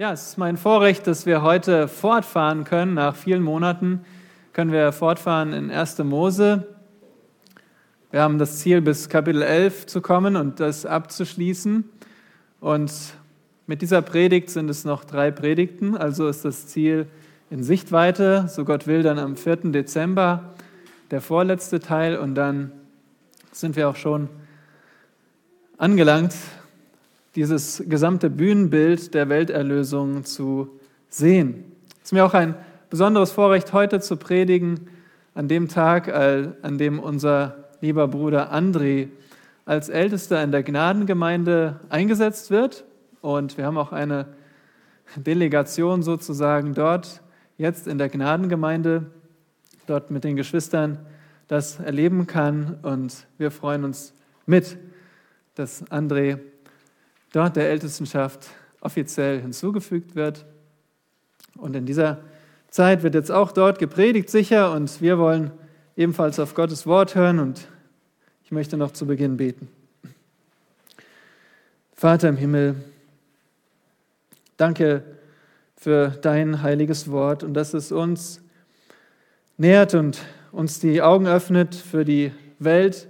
Ja, es ist mein Vorrecht, dass wir heute fortfahren können. Nach vielen Monaten können wir fortfahren in 1. Mose. Wir haben das Ziel, bis Kapitel 11 zu kommen und das abzuschließen. Und mit dieser Predigt sind es noch drei Predigten, also ist das Ziel in Sichtweite, so Gott will, dann am 4. Dezember der vorletzte Teil und dann sind wir auch schon angelangt dieses gesamte Bühnenbild der Welterlösung zu sehen. Es ist mir auch ein besonderes Vorrecht, heute zu predigen, an dem Tag, an dem unser lieber Bruder André als Ältester in der Gnadengemeinde eingesetzt wird. Und wir haben auch eine Delegation sozusagen dort, jetzt in der Gnadengemeinde, dort mit den Geschwistern das erleben kann. Und wir freuen uns mit, dass André dort der Ältestenschaft offiziell hinzugefügt wird. Und in dieser Zeit wird jetzt auch dort gepredigt, sicher, und wir wollen ebenfalls auf Gottes Wort hören und ich möchte noch zu Beginn beten. Vater im Himmel, danke für dein heiliges Wort und dass es uns nährt und uns die Augen öffnet für die Welt,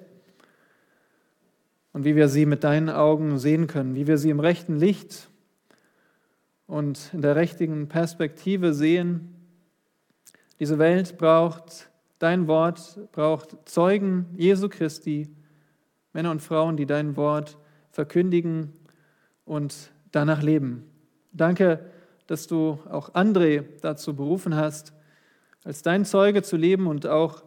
und wie wir sie mit deinen Augen sehen können, wie wir sie im rechten Licht und in der richtigen Perspektive sehen. Diese Welt braucht dein Wort, braucht Zeugen Jesu Christi, Männer und Frauen, die dein Wort verkündigen und danach leben. Danke, dass du auch André dazu berufen hast, als dein Zeuge zu leben und auch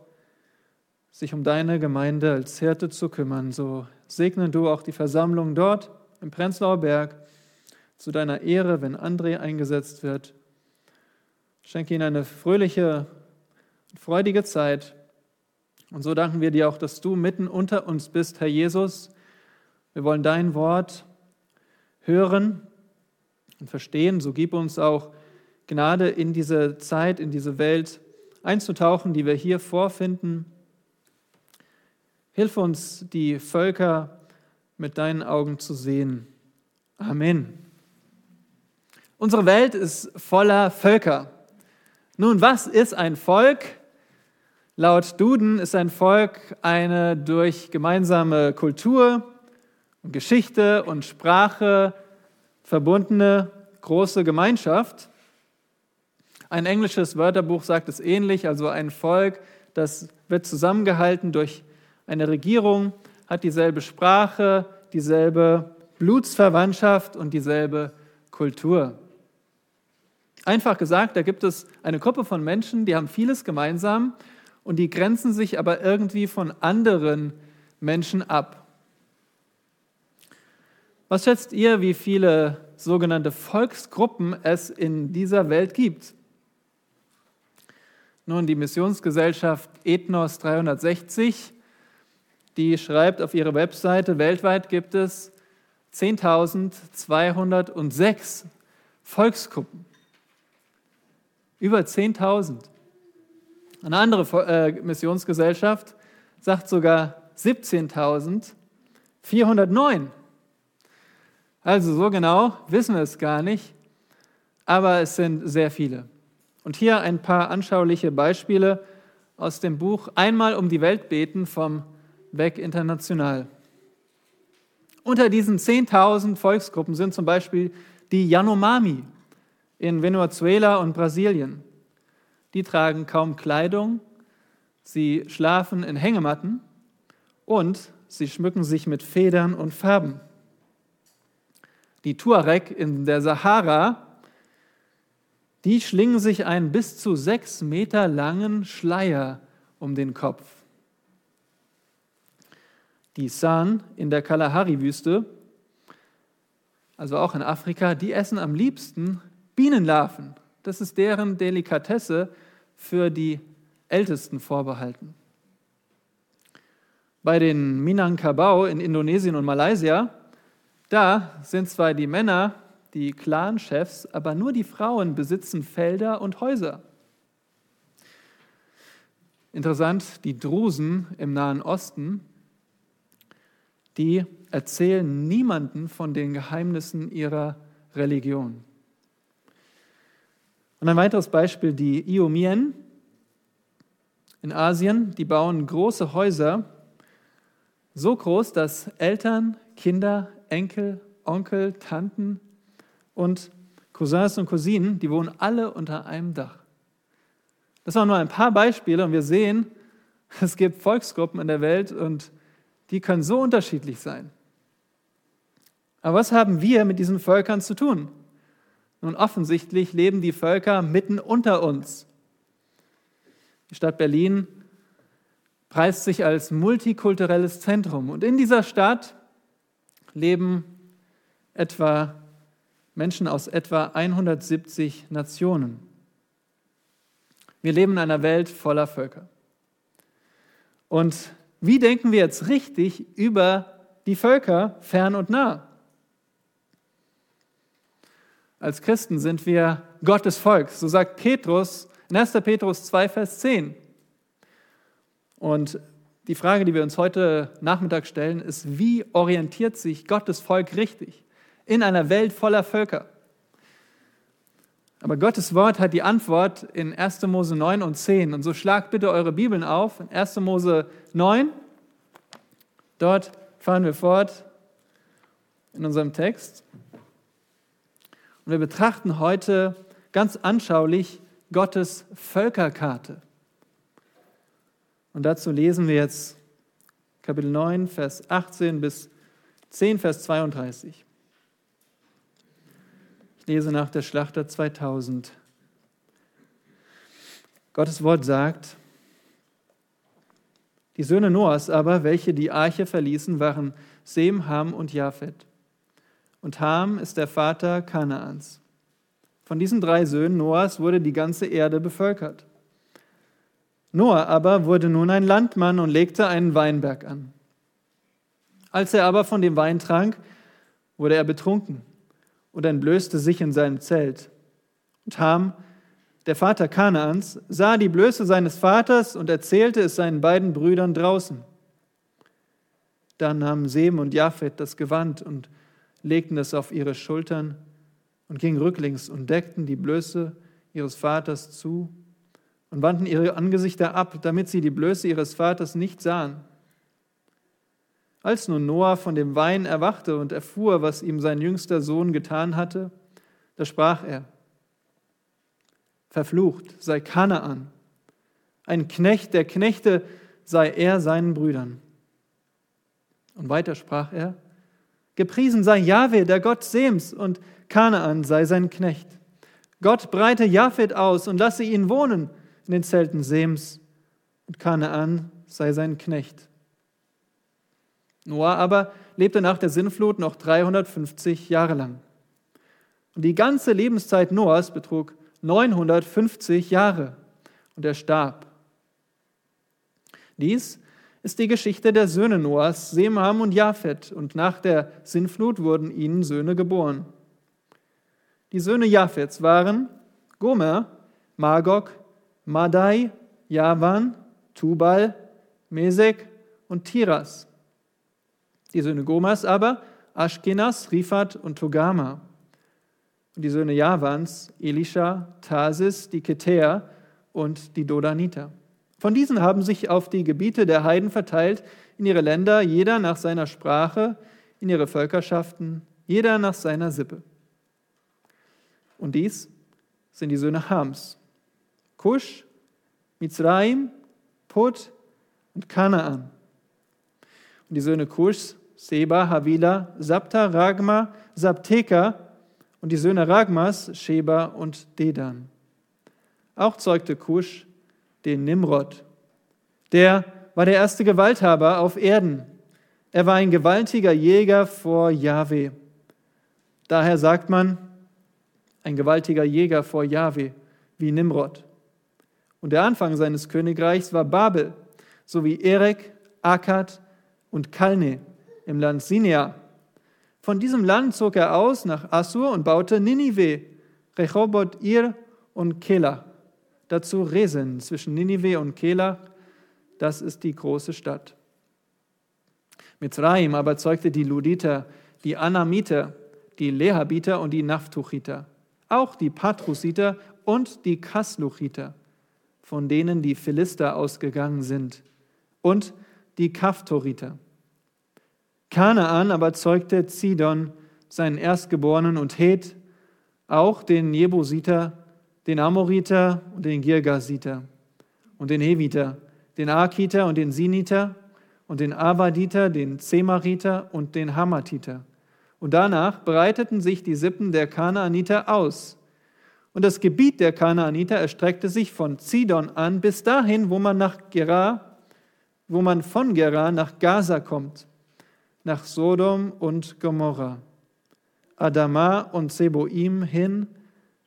sich um deine Gemeinde als Hirte zu kümmern. So Segne du auch die Versammlung dort im Prenzlauer Berg zu deiner Ehre, wenn André eingesetzt wird. Schenke ihnen eine fröhliche und freudige Zeit. Und so danken wir dir auch, dass du mitten unter uns bist, Herr Jesus. Wir wollen dein Wort hören und verstehen. So gib uns auch Gnade in diese Zeit, in diese Welt einzutauchen, die wir hier vorfinden. Hilf uns, die Völker mit deinen Augen zu sehen. Amen. Unsere Welt ist voller Völker. Nun, was ist ein Volk? Laut Duden ist ein Volk eine durch gemeinsame Kultur und Geschichte und Sprache verbundene große Gemeinschaft. Ein englisches Wörterbuch sagt es ähnlich, also ein Volk, das wird zusammengehalten durch eine Regierung hat dieselbe Sprache, dieselbe Blutsverwandtschaft und dieselbe Kultur. Einfach gesagt, da gibt es eine Gruppe von Menschen, die haben vieles gemeinsam und die grenzen sich aber irgendwie von anderen Menschen ab. Was schätzt ihr, wie viele sogenannte Volksgruppen es in dieser Welt gibt? Nun, die Missionsgesellschaft Ethnos 360 die schreibt auf ihrer Webseite, weltweit gibt es 10.206 Volksgruppen. Über 10.000. Eine andere äh, Missionsgesellschaft sagt sogar 17.409. Also so genau wissen wir es gar nicht, aber es sind sehr viele. Und hier ein paar anschauliche Beispiele aus dem Buch Einmal um die Welt beten vom weg international. Unter diesen 10.000 Volksgruppen sind zum Beispiel die Yanomami in Venezuela und Brasilien. Die tragen kaum Kleidung, sie schlafen in Hängematten und sie schmücken sich mit Federn und Farben. Die Tuareg in der Sahara, die schlingen sich einen bis zu sechs Meter langen Schleier um den Kopf die San in der Kalahari-Wüste, also auch in Afrika, die essen am liebsten Bienenlarven. Das ist deren Delikatesse für die Ältesten vorbehalten. Bei den Minangkabau in Indonesien und Malaysia, da sind zwar die Männer die Clan-Chefs, aber nur die Frauen besitzen Felder und Häuser. Interessant, die Drusen im Nahen Osten, die erzählen niemanden von den Geheimnissen ihrer Religion. Und ein weiteres Beispiel, die Iomien in Asien, die bauen große Häuser, so groß, dass Eltern, Kinder, Enkel, Onkel, Tanten und Cousins und Cousinen, die wohnen alle unter einem Dach. Das waren nur ein paar Beispiele und wir sehen, es gibt Volksgruppen in der Welt und die können so unterschiedlich sein. Aber was haben wir mit diesen Völkern zu tun? Nun, offensichtlich leben die Völker mitten unter uns. Die Stadt Berlin preist sich als multikulturelles Zentrum. Und in dieser Stadt leben etwa Menschen aus etwa 170 Nationen. Wir leben in einer Welt voller Völker. Und wie denken wir jetzt richtig über die Völker fern und nah? Als Christen sind wir Gottes Volk. So sagt Petrus in 1. Petrus 2, Vers 10. Und die Frage, die wir uns heute Nachmittag stellen, ist, wie orientiert sich Gottes Volk richtig in einer Welt voller Völker? Aber Gottes Wort hat die Antwort in 1. Mose 9 und 10. Und so schlagt bitte eure Bibeln auf. In 1. Mose 9, dort fahren wir fort in unserem Text. Und wir betrachten heute ganz anschaulich Gottes Völkerkarte. Und dazu lesen wir jetzt Kapitel 9, Vers 18 bis 10, Vers 32. Lese nach der Schlachter 2000. Gottes Wort sagt, die Söhne Noahs aber, welche die Arche verließen, waren Sem, Ham und Japhet. Und Ham ist der Vater Kanaans. Von diesen drei Söhnen Noahs wurde die ganze Erde bevölkert. Noah aber wurde nun ein Landmann und legte einen Weinberg an. Als er aber von dem Wein trank, wurde er betrunken und entblößte sich in seinem Zelt. Und Ham, der Vater Kanaans, sah die Blöße seines Vaters und erzählte es seinen beiden Brüdern draußen. Dann nahmen Sem und Japhet das Gewand und legten es auf ihre Schultern und gingen rücklings und deckten die Blöße ihres Vaters zu und wandten ihre Angesichter ab, damit sie die Blöße ihres Vaters nicht sahen. Als nun Noah von dem Wein erwachte und erfuhr, was ihm sein jüngster Sohn getan hatte, da sprach er, Verflucht sei Kanaan, ein Knecht der Knechte sei er seinen Brüdern. Und weiter sprach er, Gepriesen sei Jahwe, der Gott Sems, und Kanaan sei sein Knecht. Gott breite Japhet aus und lasse ihn wohnen in den Zelten Sems, und Kanaan sei sein Knecht. Noah aber lebte nach der Sinnflut noch 350 Jahre lang. Und die ganze Lebenszeit Noahs betrug 950 Jahre und er starb. Dies ist die Geschichte der Söhne Noahs, Semam und Japhet, und nach der Sinnflut wurden ihnen Söhne geboren. Die Söhne Japhets waren Gomer, Magog, Madai, Javan, Tubal, Mesek und Tiras. Die Söhne Gomas aber, Aschkenas, Rifat und Togama. Und die Söhne Javans, Elisha, Tarsis, die Keter und die Dodaniter. Von diesen haben sich auf die Gebiete der Heiden verteilt, in ihre Länder, jeder nach seiner Sprache, in ihre Völkerschaften, jeder nach seiner Sippe. Und dies sind die Söhne Hams, Kusch, Mizraim, Put und Kanaan. Und die Söhne Kuschs Seba, Havila, Sabta, Ragma, Sabteka und die Söhne Ragmas, Sheba und Dedan. Auch zeugte Kusch den Nimrod. Der war der erste Gewalthaber auf Erden. Er war ein gewaltiger Jäger vor Jahwe. Daher sagt man, ein gewaltiger Jäger vor Jahwe, wie Nimrod. Und der Anfang seines Königreichs war Babel, sowie Erek, Akkad und Kalne im Land Sinea. Von diesem Land zog er aus nach Assur und baute Ninive, Rechoboth, Ir und Kela. Dazu Resen zwischen Ninive und Kela. Das ist die große Stadt. Mitzrayim aber zeugte die Luditer, die Anamiter, die Lehabiter und die Naphtuchiter, auch die Patrusiter und die Kasluchiter, von denen die Philister ausgegangen sind, und die Kaftoriter. Kanaan aber zeugte Zidon, seinen Erstgeborenen, und Het, auch den Jebusiter, den Amoriter und den Girgasiter und den Heviter, den Arkiter und den Siniter und den Avaditer, den Zemariter und den Hamathiter. Und danach breiteten sich die Sippen der Kanaaniter aus. Und das Gebiet der Kanaaniter erstreckte sich von Zidon an bis dahin, wo man nach Gerar, wo man von Gerar nach Gaza kommt, nach Sodom und Gomorra, Adama und Seboim hin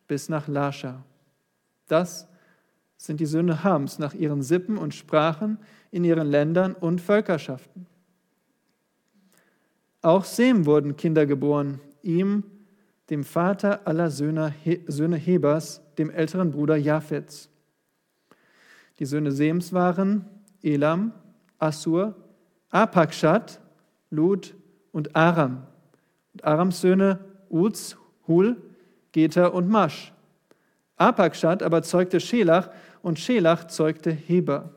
bis nach Lascha. Das sind die Söhne Hams nach ihren Sippen und Sprachen in ihren Ländern und Völkerschaften. Auch Sem wurden Kinder geboren, ihm, dem Vater aller Söhne, Söhne Hebers, dem älteren Bruder Japhets. Die Söhne Sems waren Elam, Assur, Apakshad, Lud und Aram. Und Arams Söhne Uz, Hul, Geter und Masch. Apakshad aber zeugte Schelach und Schelach zeugte Heber.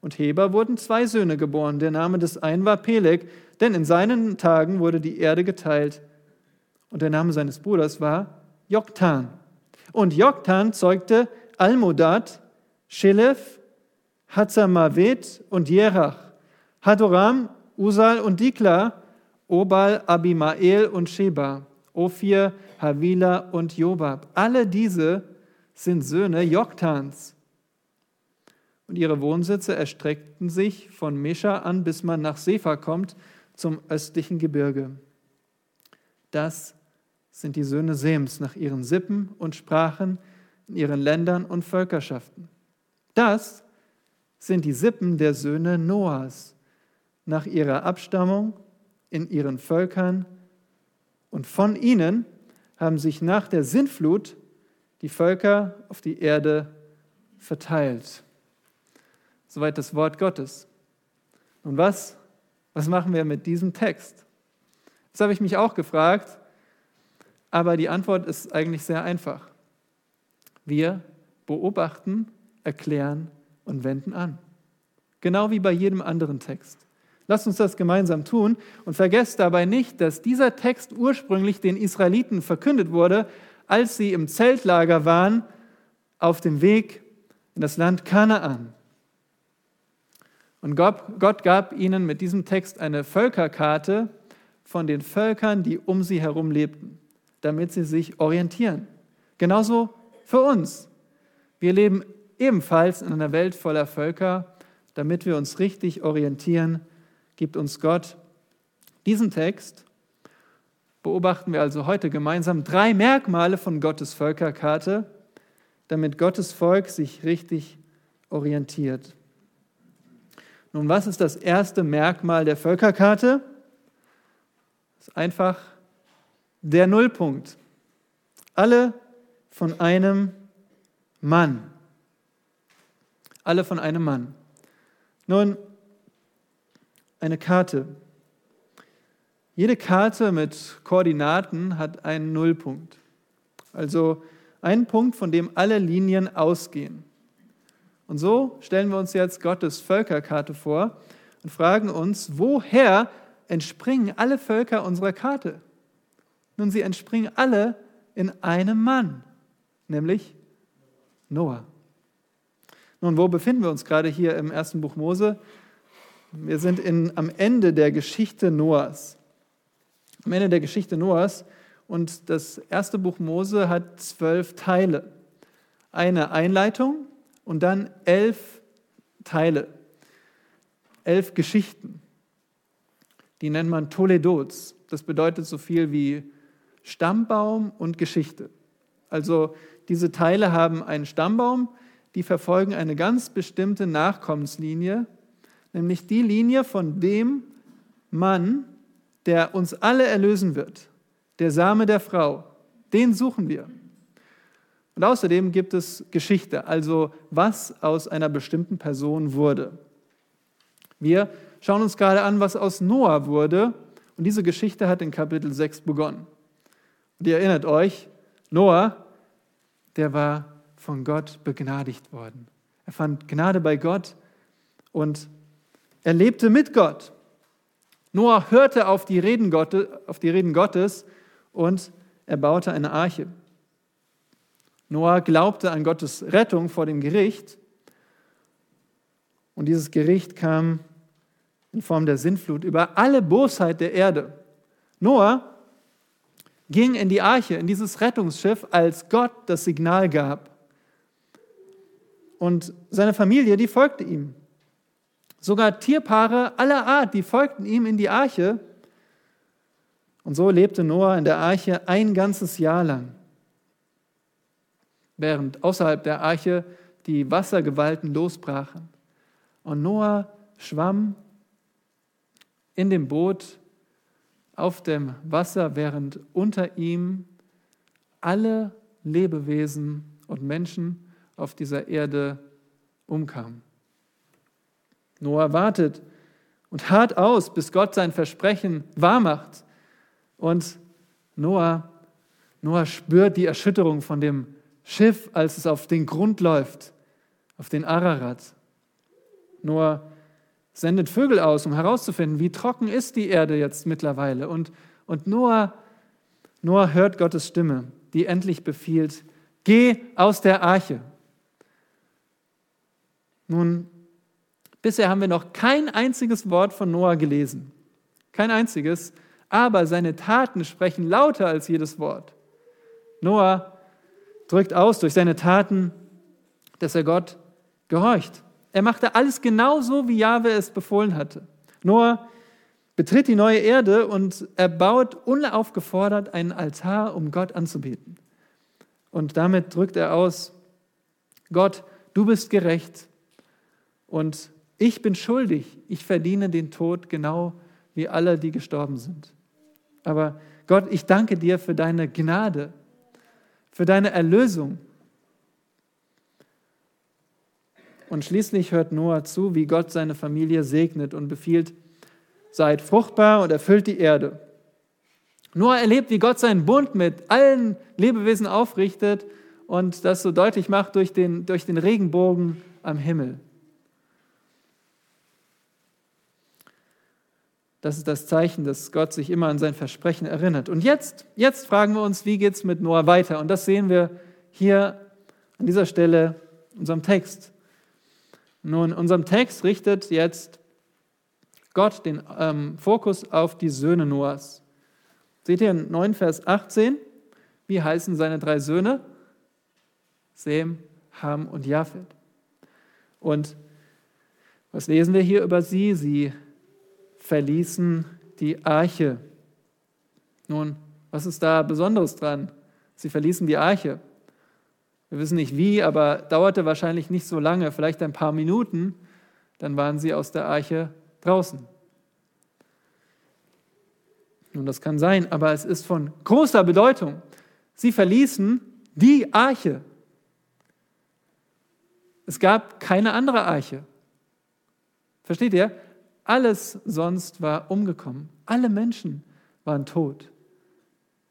Und Heber wurden zwei Söhne geboren. Der Name des einen war Peleg, denn in seinen Tagen wurde die Erde geteilt. Und der Name seines Bruders war Joktan. Und Joktan zeugte Almodad, Shelef, Hatzamavet und Jerach, Hadoram, Usal und Dikla, Obal, Abimael und Sheba, Ophir, Havila und Jobab. Alle diese sind Söhne Joktans. Und ihre Wohnsitze erstreckten sich von Mesha an, bis man nach Sefa kommt, zum östlichen Gebirge. Das sind die Söhne Sems nach ihren Sippen und Sprachen, in ihren Ländern und Völkerschaften. Das sind die Sippen der Söhne Noahs nach ihrer Abstammung, in ihren Völkern. Und von ihnen haben sich nach der Sintflut die Völker auf die Erde verteilt. Soweit das Wort Gottes. Und was, was machen wir mit diesem Text? Das habe ich mich auch gefragt, aber die Antwort ist eigentlich sehr einfach. Wir beobachten, erklären und wenden an. Genau wie bei jedem anderen Text. Lasst uns das gemeinsam tun und vergesst dabei nicht, dass dieser Text ursprünglich den Israeliten verkündet wurde, als sie im Zeltlager waren auf dem Weg in das Land Kanaan. Und Gott gab ihnen mit diesem Text eine Völkerkarte von den Völkern, die um sie herum lebten, damit sie sich orientieren. Genauso für uns. Wir leben ebenfalls in einer Welt voller Völker. Damit wir uns richtig orientieren, gibt uns Gott diesen Text beobachten wir also heute gemeinsam drei Merkmale von Gottes Völkerkarte, damit Gottes Volk sich richtig orientiert. Nun, was ist das erste Merkmal der Völkerkarte? Das ist einfach der Nullpunkt. Alle von einem Mann. Alle von einem Mann. Nun, eine Karte jede Karte mit Koordinaten hat einen Nullpunkt. Also einen Punkt, von dem alle Linien ausgehen. Und so stellen wir uns jetzt Gottes Völkerkarte vor und fragen uns, woher entspringen alle Völker unserer Karte? Nun, sie entspringen alle in einem Mann, nämlich Noah. Nun, wo befinden wir uns gerade hier im ersten Buch Mose? Wir sind in, am Ende der Geschichte Noahs am Ende der Geschichte Noahs. Und das erste Buch Mose hat zwölf Teile. Eine Einleitung und dann elf Teile, elf Geschichten. Die nennt man Toledots. Das bedeutet so viel wie Stammbaum und Geschichte. Also diese Teile haben einen Stammbaum, die verfolgen eine ganz bestimmte Nachkommenslinie, nämlich die Linie von dem Mann, der uns alle erlösen wird, der Same der Frau, den suchen wir. Und außerdem gibt es Geschichte, also was aus einer bestimmten Person wurde. Wir schauen uns gerade an, was aus Noah wurde. Und diese Geschichte hat in Kapitel 6 begonnen. Und ihr erinnert euch, Noah, der war von Gott begnadigt worden. Er fand Gnade bei Gott und er lebte mit Gott. Noah hörte auf die Reden Gottes, und er baute eine Arche. Noah glaubte an Gottes Rettung vor dem Gericht und dieses Gericht kam in Form der Sintflut über alle Bosheit der Erde. Noah ging in die Arche, in dieses Rettungsschiff, als Gott das Signal gab. Und seine Familie, die folgte ihm. Sogar Tierpaare aller Art, die folgten ihm in die Arche. Und so lebte Noah in der Arche ein ganzes Jahr lang, während außerhalb der Arche die Wassergewalten losbrachen. Und Noah schwamm in dem Boot auf dem Wasser, während unter ihm alle Lebewesen und Menschen auf dieser Erde umkamen. Noah wartet und hart aus, bis Gott sein Versprechen wahrmacht. Und Noah, Noah spürt die Erschütterung von dem Schiff, als es auf den Grund läuft, auf den Ararat. Noah sendet Vögel aus, um herauszufinden, wie trocken ist die Erde jetzt mittlerweile. Und, und Noah, Noah hört Gottes Stimme, die endlich befiehlt, geh aus der Arche. Nun, Bisher haben wir noch kein einziges Wort von Noah gelesen. Kein einziges. Aber seine Taten sprechen lauter als jedes Wort. Noah drückt aus durch seine Taten, dass er Gott gehorcht. Er machte alles genauso, wie Jahwe es befohlen hatte. Noah betritt die neue Erde und er baut unaufgefordert einen Altar, um Gott anzubeten. Und damit drückt er aus, Gott, du bist gerecht und ich bin schuldig, ich verdiene den Tod genau wie alle, die gestorben sind. Aber Gott, ich danke dir für deine Gnade, für deine Erlösung. Und schließlich hört Noah zu, wie Gott seine Familie segnet und befiehlt, seid fruchtbar und erfüllt die Erde. Noah erlebt, wie Gott seinen Bund mit allen Lebewesen aufrichtet und das so deutlich macht durch den, durch den Regenbogen am Himmel. Das ist das Zeichen, dass Gott sich immer an sein Versprechen erinnert. Und jetzt, jetzt fragen wir uns, wie geht es mit Noah weiter? Und das sehen wir hier an dieser Stelle in unserem Text. Nun, in unserem Text richtet jetzt Gott den ähm, Fokus auf die Söhne Noahs. Seht ihr in 9 Vers 18, wie heißen seine drei Söhne? Sem, Ham und Japhet. Und was lesen wir hier über sie? Sie verließen die Arche. Nun, was ist da Besonderes dran? Sie verließen die Arche. Wir wissen nicht wie, aber dauerte wahrscheinlich nicht so lange, vielleicht ein paar Minuten, dann waren sie aus der Arche draußen. Nun, das kann sein, aber es ist von großer Bedeutung. Sie verließen die Arche. Es gab keine andere Arche. Versteht ihr? Alles sonst war umgekommen. Alle Menschen waren tot.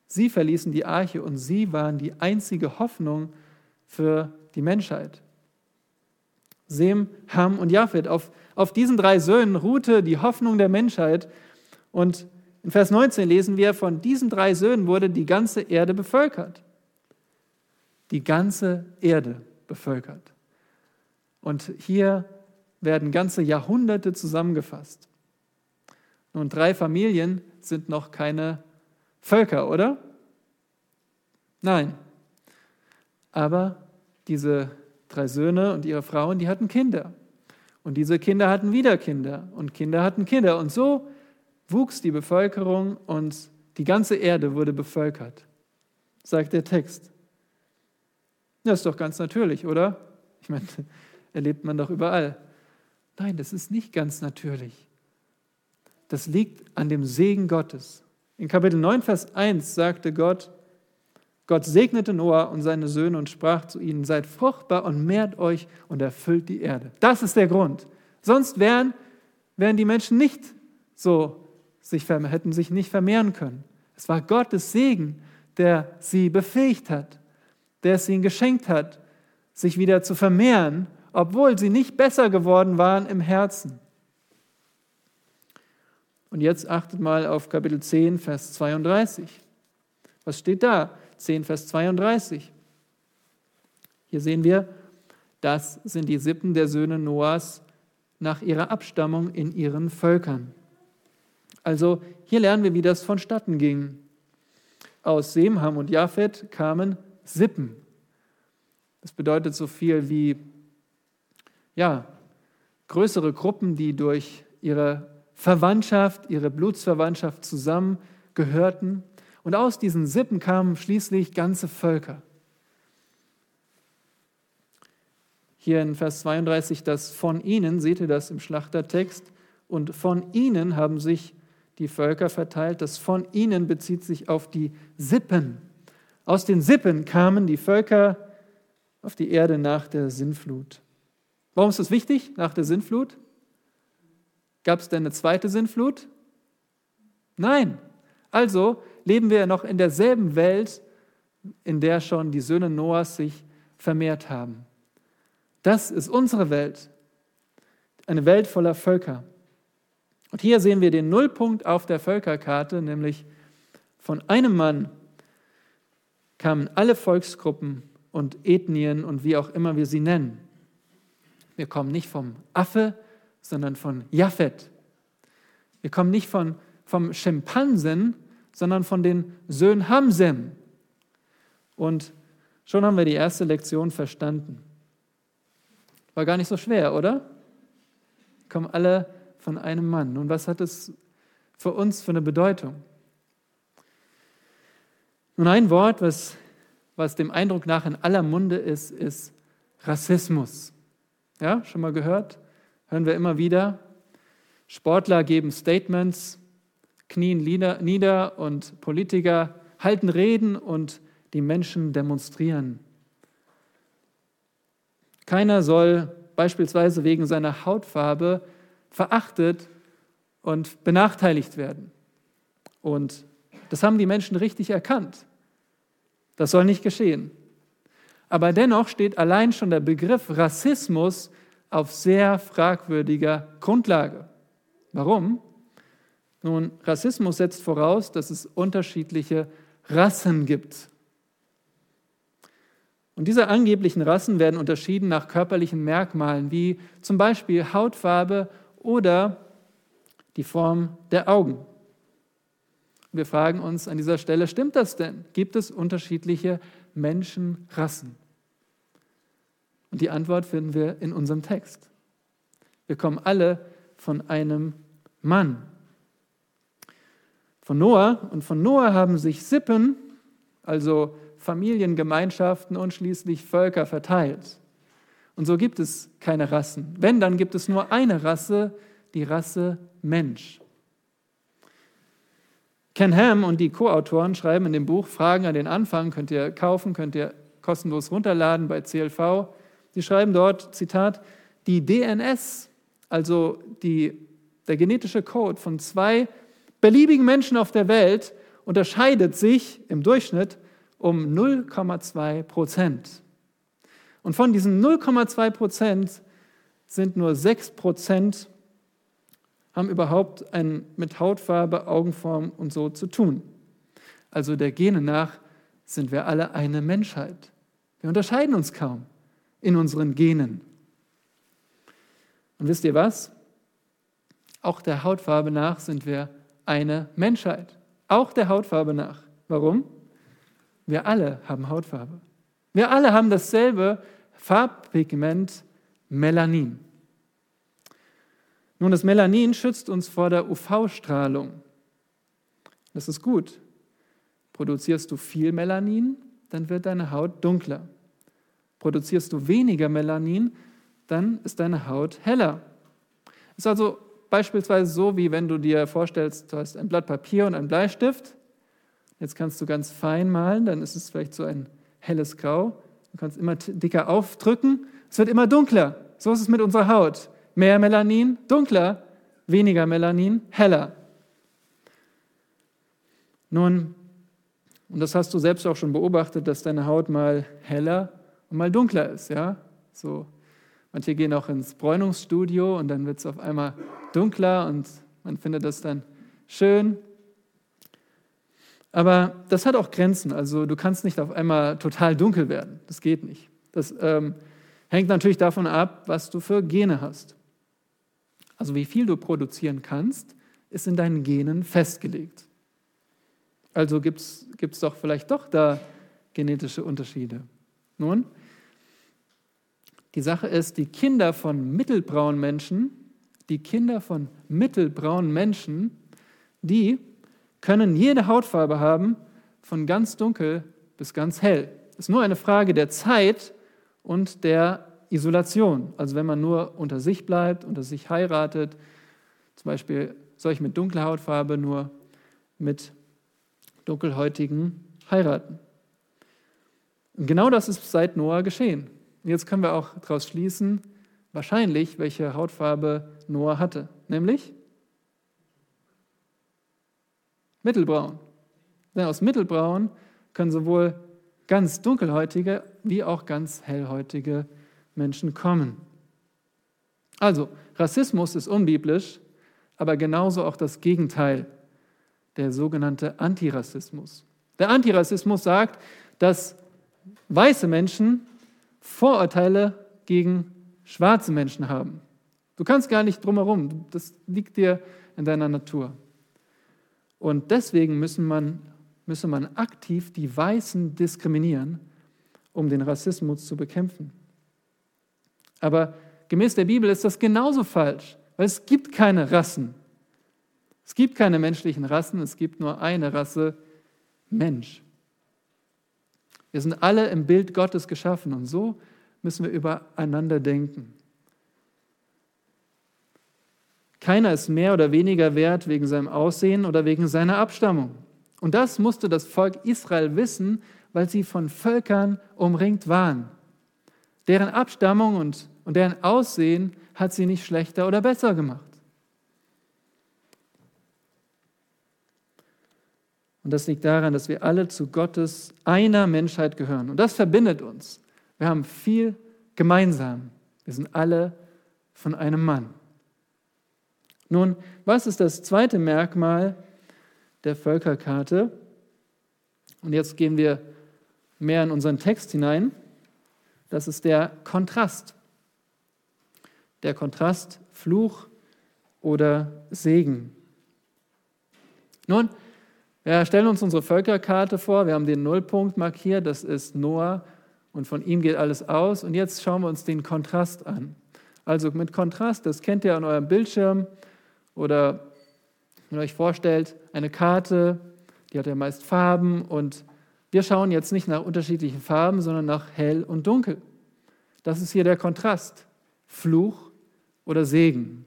Sie verließen die Arche und sie waren die einzige Hoffnung für die Menschheit. Sem, Ham und Japhet. Auf, auf diesen drei Söhnen ruhte die Hoffnung der Menschheit. Und in Vers 19 lesen wir, von diesen drei Söhnen wurde die ganze Erde bevölkert. Die ganze Erde bevölkert. Und hier werden ganze Jahrhunderte zusammengefasst. Nun, drei Familien sind noch keine Völker, oder? Nein. Aber diese drei Söhne und ihre Frauen, die hatten Kinder. Und diese Kinder hatten wieder Kinder und Kinder hatten Kinder. Und so wuchs die Bevölkerung und die ganze Erde wurde bevölkert, sagt der Text. Das ist doch ganz natürlich, oder? Ich meine, erlebt man doch überall. Nein, das ist nicht ganz natürlich. Das liegt an dem Segen Gottes. In Kapitel 9, Vers 1 sagte Gott, Gott segnete Noah und seine Söhne und sprach zu ihnen, seid fruchtbar und mehrt euch und erfüllt die Erde. Das ist der Grund. Sonst wären, wären die Menschen nicht so, sich, hätten sich nicht vermehren können. Es war Gottes Segen, der sie befähigt hat, der es ihnen geschenkt hat, sich wieder zu vermehren, obwohl sie nicht besser geworden waren im Herzen. Und jetzt achtet mal auf Kapitel 10, Vers 32. Was steht da? 10, Vers 32. Hier sehen wir, das sind die Sippen der Söhne Noahs nach ihrer Abstammung in ihren Völkern. Also hier lernen wir, wie das vonstatten ging. Aus Sem, Ham und Japhet kamen Sippen. Das bedeutet so viel wie ja, größere Gruppen, die durch ihre Verwandtschaft, ihre Blutsverwandtschaft zusammengehörten. Und aus diesen Sippen kamen schließlich ganze Völker. Hier in Vers 32 das von ihnen, seht ihr das im Schlachtertext, und von ihnen haben sich die Völker verteilt. Das von ihnen bezieht sich auf die Sippen. Aus den Sippen kamen die Völker auf die Erde nach der Sinnflut. Warum ist das wichtig nach der Sinnflut? Gab es denn eine zweite Sinnflut? Nein. Also leben wir noch in derselben Welt, in der schon die Söhne Noahs sich vermehrt haben. Das ist unsere Welt. Eine Welt voller Völker. Und hier sehen wir den Nullpunkt auf der Völkerkarte, nämlich von einem Mann kamen alle Volksgruppen und Ethnien und wie auch immer wir sie nennen. Wir kommen nicht vom Affe, sondern von Japhet. Wir kommen nicht von, vom Schimpansen, sondern von den Söhnen Hamsem. Und schon haben wir die erste Lektion verstanden. War gar nicht so schwer, oder? Wir kommen alle von einem Mann. Nun, was hat es für uns für eine Bedeutung? Nun, ein Wort, was, was dem Eindruck nach in aller Munde ist, ist Rassismus. Ja, schon mal gehört? hören wir immer wieder. Sportler geben Statements, knien nieder und Politiker halten Reden und die Menschen demonstrieren. Keiner soll beispielsweise wegen seiner Hautfarbe verachtet und benachteiligt werden. Und das haben die Menschen richtig erkannt. Das soll nicht geschehen. Aber dennoch steht allein schon der Begriff Rassismus auf sehr fragwürdiger Grundlage. Warum? Nun, Rassismus setzt voraus, dass es unterschiedliche Rassen gibt. Und diese angeblichen Rassen werden unterschieden nach körperlichen Merkmalen, wie zum Beispiel Hautfarbe oder die Form der Augen. Wir fragen uns an dieser Stelle, stimmt das denn? Gibt es unterschiedliche Menschenrassen? Und die Antwort finden wir in unserem Text. Wir kommen alle von einem Mann. Von Noah und von Noah haben sich Sippen, also Familiengemeinschaften und schließlich Völker verteilt. Und so gibt es keine Rassen. Wenn, dann gibt es nur eine Rasse, die Rasse Mensch. Ken Ham und die Co-Autoren schreiben in dem Buch Fragen an den Anfang, könnt ihr kaufen, könnt ihr kostenlos runterladen bei CLV. Sie schreiben dort, Zitat, die DNS, also die, der genetische Code von zwei beliebigen Menschen auf der Welt, unterscheidet sich im Durchschnitt um 0,2 Prozent. Und von diesen 0,2 Prozent sind nur 6 Prozent haben überhaupt ein, mit Hautfarbe, Augenform und so zu tun. Also der Gene nach sind wir alle eine Menschheit. Wir unterscheiden uns kaum in unseren Genen. Und wisst ihr was? Auch der Hautfarbe nach sind wir eine Menschheit. Auch der Hautfarbe nach. Warum? Wir alle haben Hautfarbe. Wir alle haben dasselbe Farbpigment Melanin. Nun, das Melanin schützt uns vor der UV-Strahlung. Das ist gut. Produzierst du viel Melanin, dann wird deine Haut dunkler. Produzierst du weniger Melanin, dann ist deine Haut heller. Ist also beispielsweise so, wie wenn du dir vorstellst, du hast ein Blatt Papier und einen Bleistift. Jetzt kannst du ganz fein malen, dann ist es vielleicht so ein helles Grau. Du kannst immer dicker aufdrücken, es wird immer dunkler. So ist es mit unserer Haut. Mehr Melanin, dunkler, weniger Melanin, heller. Nun, und das hast du selbst auch schon beobachtet, dass deine Haut mal heller und mal dunkler ist. Ja? So, manche gehen auch ins Bräunungsstudio und dann wird es auf einmal dunkler und man findet das dann schön. Aber das hat auch Grenzen. Also du kannst nicht auf einmal total dunkel werden. Das geht nicht. Das ähm, hängt natürlich davon ab, was du für Gene hast. Also wie viel du produzieren kannst, ist in deinen Genen festgelegt. Also gibt es doch vielleicht doch da genetische Unterschiede. Nun, die Sache ist, die Kinder von mittelbraunen Menschen, die Kinder von mittelbraunen Menschen, die können jede Hautfarbe haben, von ganz dunkel bis ganz hell. Es ist nur eine Frage der Zeit und der Isolation. Also wenn man nur unter sich bleibt, unter sich heiratet, zum Beispiel solche mit dunkler Hautfarbe nur mit Dunkelhäutigen heiraten. Und genau das ist seit Noah geschehen. Jetzt können wir auch daraus schließen, wahrscheinlich, welche Hautfarbe Noah hatte, nämlich mittelbraun. Denn aus mittelbraun können sowohl ganz dunkelhäutige wie auch ganz hellhäutige Menschen kommen. Also, Rassismus ist unbiblisch, aber genauso auch das Gegenteil der sogenannte Antirassismus. Der Antirassismus sagt, dass weiße Menschen Vorurteile gegen schwarze Menschen haben. Du kannst gar nicht drumherum, das liegt dir in deiner Natur. Und deswegen müssen man, müsse man aktiv die Weißen diskriminieren, um den Rassismus zu bekämpfen. Aber gemäß der Bibel ist das genauso falsch, weil es gibt keine Rassen. Es gibt keine menschlichen Rassen, es gibt nur eine Rasse, Mensch. Wir sind alle im Bild Gottes geschaffen und so müssen wir übereinander denken. Keiner ist mehr oder weniger wert wegen seinem Aussehen oder wegen seiner Abstammung. Und das musste das Volk Israel wissen, weil sie von Völkern umringt waren. Deren Abstammung und, und deren Aussehen hat sie nicht schlechter oder besser gemacht. Und das liegt daran, dass wir alle zu Gottes einer Menschheit gehören. Und das verbindet uns. Wir haben viel gemeinsam. Wir sind alle von einem Mann. Nun, was ist das zweite Merkmal der Völkerkarte? Und jetzt gehen wir mehr in unseren Text hinein. Das ist der Kontrast. Der Kontrast Fluch oder Segen. Nun, wir stellen uns unsere Völkerkarte vor. Wir haben den Nullpunkt markiert, das ist Noah und von ihm geht alles aus. Und jetzt schauen wir uns den Kontrast an. Also mit Kontrast, das kennt ihr an eurem Bildschirm oder wenn ihr euch vorstellt, eine Karte, die hat ja meist Farben und wir schauen jetzt nicht nach unterschiedlichen Farben, sondern nach hell und dunkel. Das ist hier der Kontrast. Fluch oder Segen.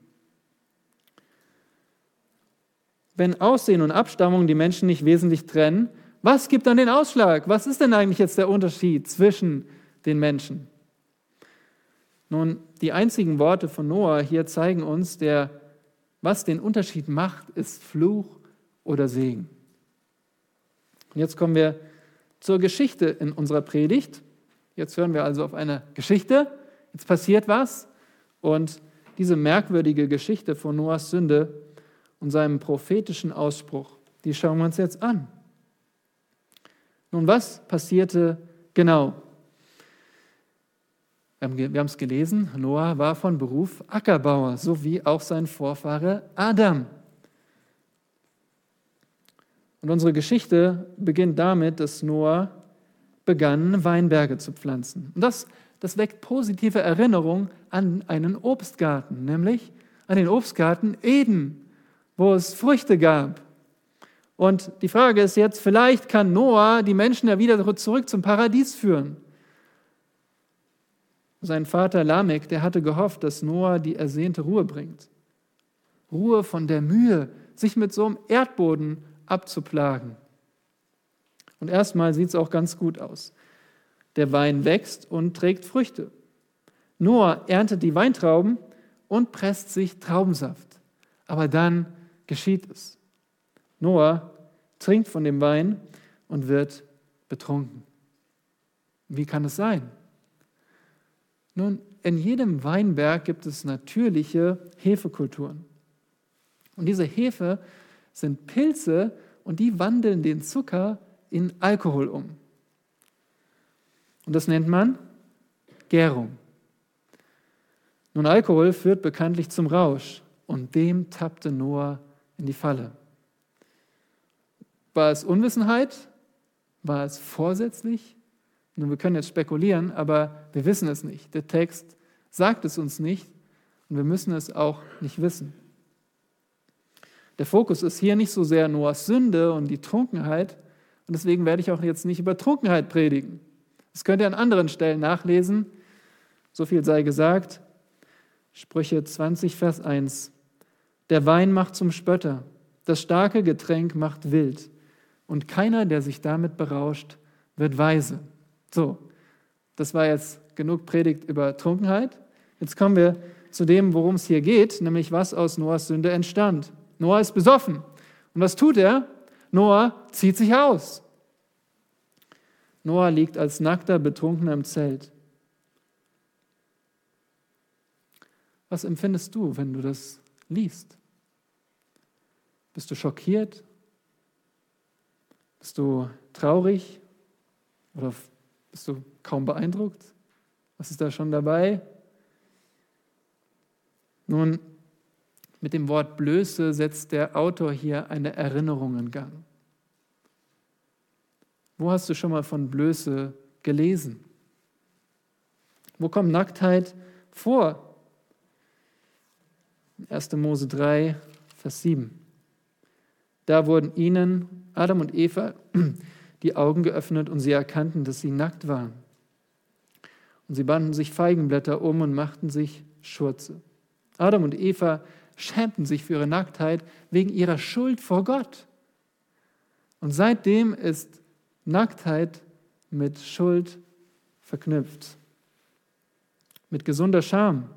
wenn Aussehen und Abstammung die Menschen nicht wesentlich trennen, was gibt dann den Ausschlag? Was ist denn eigentlich jetzt der Unterschied zwischen den Menschen? Nun, die einzigen Worte von Noah hier zeigen uns, der, was den Unterschied macht, ist Fluch oder Segen. Und jetzt kommen wir zur Geschichte in unserer Predigt. Jetzt hören wir also auf eine Geschichte. Jetzt passiert was. Und diese merkwürdige Geschichte von Noahs Sünde und seinem prophetischen Ausspruch. Die schauen wir uns jetzt an. Nun, was passierte genau? Wir haben es gelesen, Noah war von Beruf Ackerbauer, so wie auch sein Vorfahre Adam. Und unsere Geschichte beginnt damit, dass Noah begann, Weinberge zu pflanzen. Und das, das weckt positive Erinnerungen an einen Obstgarten, nämlich an den Obstgarten Eden, wo es Früchte gab. Und die Frage ist jetzt, vielleicht kann Noah die Menschen ja wieder zurück zum Paradies führen. Sein Vater Lamek, der hatte gehofft, dass Noah die ersehnte Ruhe bringt. Ruhe von der Mühe, sich mit so einem Erdboden abzuplagen. Und erstmal sieht es auch ganz gut aus. Der Wein wächst und trägt Früchte. Noah erntet die Weintrauben und presst sich Traubensaft. Aber dann geschieht es. Noah trinkt von dem Wein und wird betrunken. Wie kann es sein? Nun, in jedem Weinberg gibt es natürliche Hefekulturen. Und diese Hefe sind Pilze und die wandeln den Zucker in Alkohol um. Und das nennt man Gärung. Nun, Alkohol führt bekanntlich zum Rausch und dem tappte Noah in die Falle. War es Unwissenheit? War es vorsätzlich? Nun, wir können jetzt spekulieren, aber wir wissen es nicht. Der Text sagt es uns nicht und wir müssen es auch nicht wissen. Der Fokus ist hier nicht so sehr Noahs Sünde und die Trunkenheit und deswegen werde ich auch jetzt nicht über Trunkenheit predigen. Das könnt ihr an anderen Stellen nachlesen. So viel sei gesagt. Sprüche 20, Vers 1. Der Wein macht zum Spötter, das starke Getränk macht wild und keiner, der sich damit berauscht, wird weise. So, das war jetzt genug Predigt über Trunkenheit. Jetzt kommen wir zu dem, worum es hier geht, nämlich was aus Noahs Sünde entstand. Noah ist besoffen. Und was tut er? Noah zieht sich aus. Noah liegt als nackter Betrunkener im Zelt. Was empfindest du, wenn du das liest? Bist du schockiert? Bist du traurig? Oder bist du kaum beeindruckt? Was ist da schon dabei? Nun, mit dem Wort Blöße setzt der Autor hier eine Erinnerung in Gang. Wo hast du schon mal von Blöße gelesen? Wo kommt Nacktheit vor? 1. Mose 3, Vers 7. Da wurden ihnen, Adam und Eva, die Augen geöffnet und sie erkannten, dass sie nackt waren. Und sie banden sich Feigenblätter um und machten sich Schurze. Adam und Eva schämten sich für ihre Nacktheit wegen ihrer Schuld vor Gott. Und seitdem ist Nacktheit mit Schuld verknüpft, mit gesunder Scham.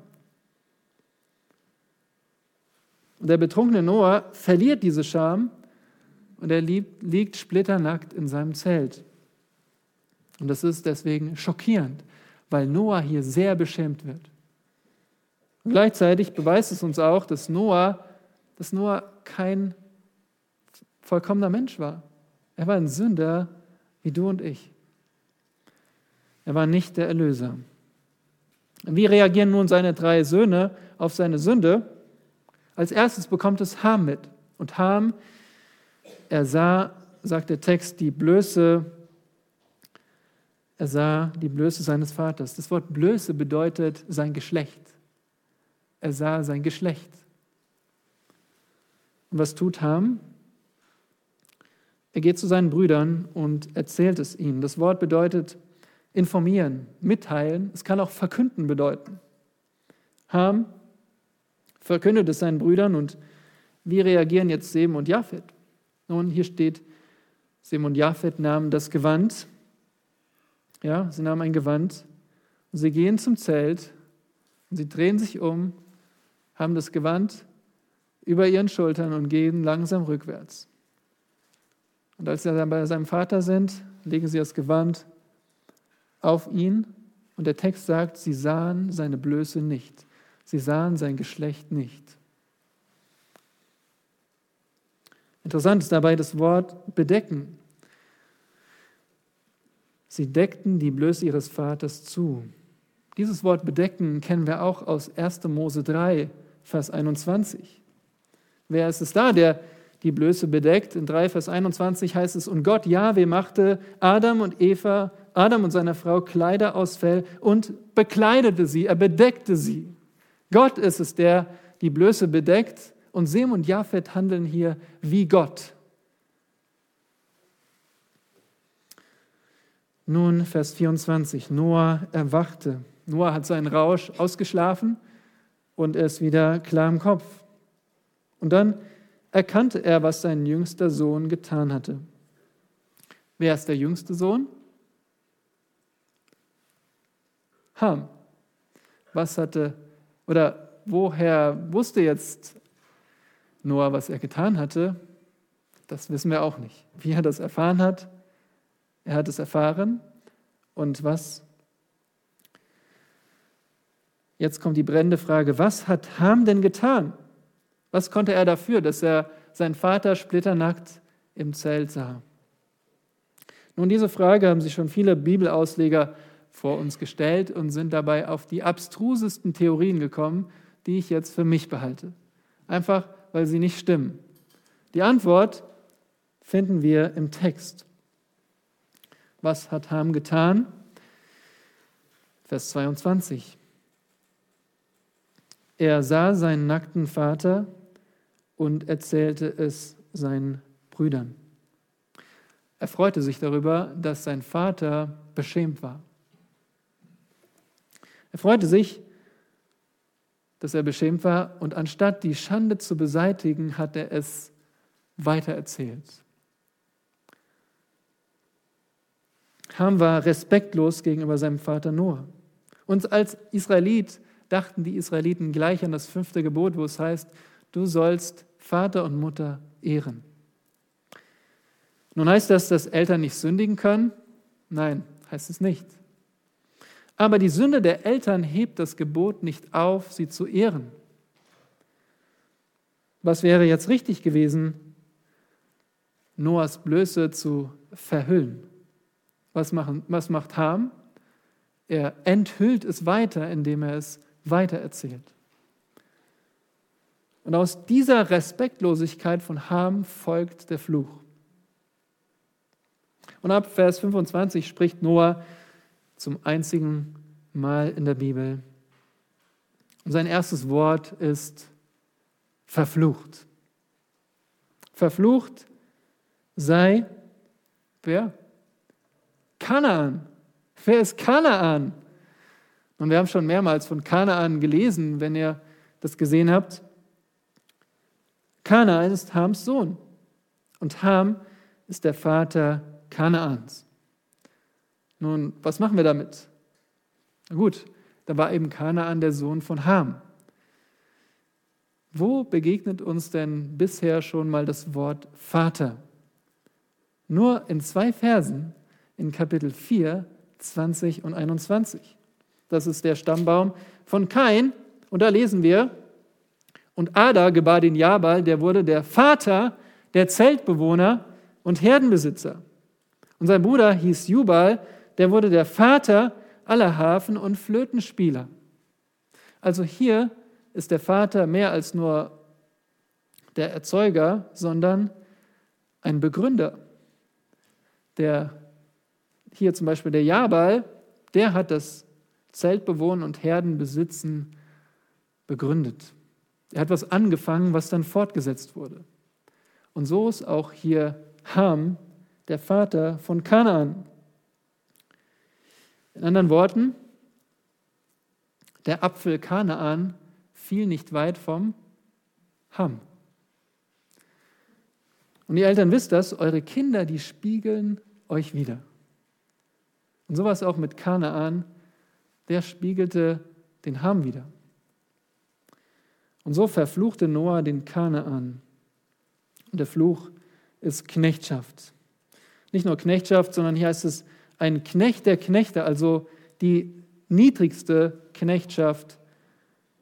Und der betrunkene Noah verliert diese Scham und er liegt splitternackt in seinem Zelt. Und das ist deswegen schockierend, weil Noah hier sehr beschämt wird. Gleichzeitig beweist es uns auch, dass Noah, dass Noah kein vollkommener Mensch war. Er war ein Sünder wie du und ich. Er war nicht der Erlöser. Wie reagieren nun seine drei Söhne auf seine Sünde? Als erstes bekommt es Ham mit. Und Ham er sah, sagt der Text, die Blöße, er sah die Blöße seines Vaters. Das Wort Blöße bedeutet sein Geschlecht. Er sah sein Geschlecht. Und was tut Ham? Er geht zu seinen Brüdern und erzählt es ihnen. Das Wort bedeutet informieren, mitteilen. Es kann auch verkünden bedeuten. Ham verkündet es seinen Brüdern und wie reagieren jetzt Sem und Japhet? Nun, hier steht, Sem und Japhet nahmen das Gewand. Ja, sie nahmen ein Gewand und sie gehen zum Zelt und sie drehen sich um, haben das Gewand über ihren Schultern und gehen langsam rückwärts. Und als sie dann bei seinem Vater sind, legen sie das Gewand auf ihn und der Text sagt, sie sahen seine Blöße nicht. Sie sahen sein Geschlecht nicht. Interessant ist dabei das Wort bedecken. Sie deckten die Blöße ihres Vaters zu. Dieses Wort bedecken kennen wir auch aus 1. Mose 3, Vers 21. Wer ist es da, der die Blöße bedeckt? In 3, Vers 21 heißt es, und Gott, Jahwe, machte Adam und Eva, Adam und seiner Frau Kleider aus Fell und bekleidete sie, er bedeckte sie. Gott ist es, der die Blöße bedeckt und Sem und Japhet handeln hier wie Gott. Nun, Vers 24. Noah erwachte. Noah hat seinen Rausch ausgeschlafen und er ist wieder klar im Kopf. Und dann erkannte er, was sein jüngster Sohn getan hatte. Wer ist der jüngste Sohn? Ham. Was hatte, oder woher wusste jetzt Noah, was er getan hatte, das wissen wir auch nicht. Wie er das erfahren hat, er hat es erfahren und was Jetzt kommt die brennende Frage, was hat Ham denn getan? Was konnte er dafür, dass er seinen Vater splitternackt im Zelt sah? Nun, diese Frage haben sich schon viele Bibelausleger vor uns gestellt und sind dabei auf die abstrusesten Theorien gekommen, die ich jetzt für mich behalte. Einfach, weil sie nicht stimmen. Die Antwort finden wir im Text. Was hat Ham getan? Vers 22. Er sah seinen nackten Vater und erzählte es seinen Brüdern. Er freute sich darüber, dass sein Vater beschämt war. Er freute sich, dass er beschämt war und anstatt die Schande zu beseitigen, hat er es weitererzählt. Ham war respektlos gegenüber seinem Vater Noah. Und als Israelit dachten die Israeliten gleich an das fünfte Gebot, wo es heißt, du sollst Vater und Mutter ehren. Nun heißt das, dass Eltern nicht sündigen können? Nein, heißt es nicht. Aber die Sünde der Eltern hebt das Gebot nicht auf, sie zu ehren. Was wäre jetzt richtig gewesen? Noahs Blöße zu verhüllen. Was, machen, was macht Ham? Er enthüllt es weiter, indem er es weitererzählt. Und aus dieser Respektlosigkeit von Ham folgt der Fluch. Und ab Vers 25 spricht Noah zum einzigen Mal in der Bibel. Und sein erstes Wort ist verflucht. Verflucht sei wer? Kanaan. Wer ist Kanaan? Und wir haben schon mehrmals von Kanaan gelesen, wenn ihr das gesehen habt. Kanaan ist Hams Sohn und Ham ist der Vater Kanaans. Nun, was machen wir damit? Na gut, da war eben Kanaan der Sohn von Ham. Wo begegnet uns denn bisher schon mal das Wort Vater? Nur in zwei Versen in Kapitel 4, 20 und 21. Das ist der Stammbaum von Kain. Und da lesen wir, und Ada gebar den Jabal, der wurde der Vater der Zeltbewohner und Herdenbesitzer. Und sein Bruder hieß Jubal, der wurde der Vater aller Hafen- und Flötenspieler. Also hier ist der Vater mehr als nur der Erzeuger, sondern ein Begründer. Der hier zum Beispiel der Jabal, der hat das Zeltbewohnen und Herdenbesitzen begründet. Er hat was angefangen, was dann fortgesetzt wurde. Und so ist auch hier Ham, der Vater von Kanaan. In anderen Worten, der Apfel Kanaan fiel nicht weit vom Ham. Und ihr Eltern wisst das, eure Kinder, die spiegeln euch wieder. Und sowas auch mit Kanaan, der spiegelte den Ham wieder. Und so verfluchte Noah den Kanaan. Und der Fluch ist Knechtschaft. Nicht nur Knechtschaft, sondern hier heißt es ein Knecht der Knechte, also die niedrigste Knechtschaft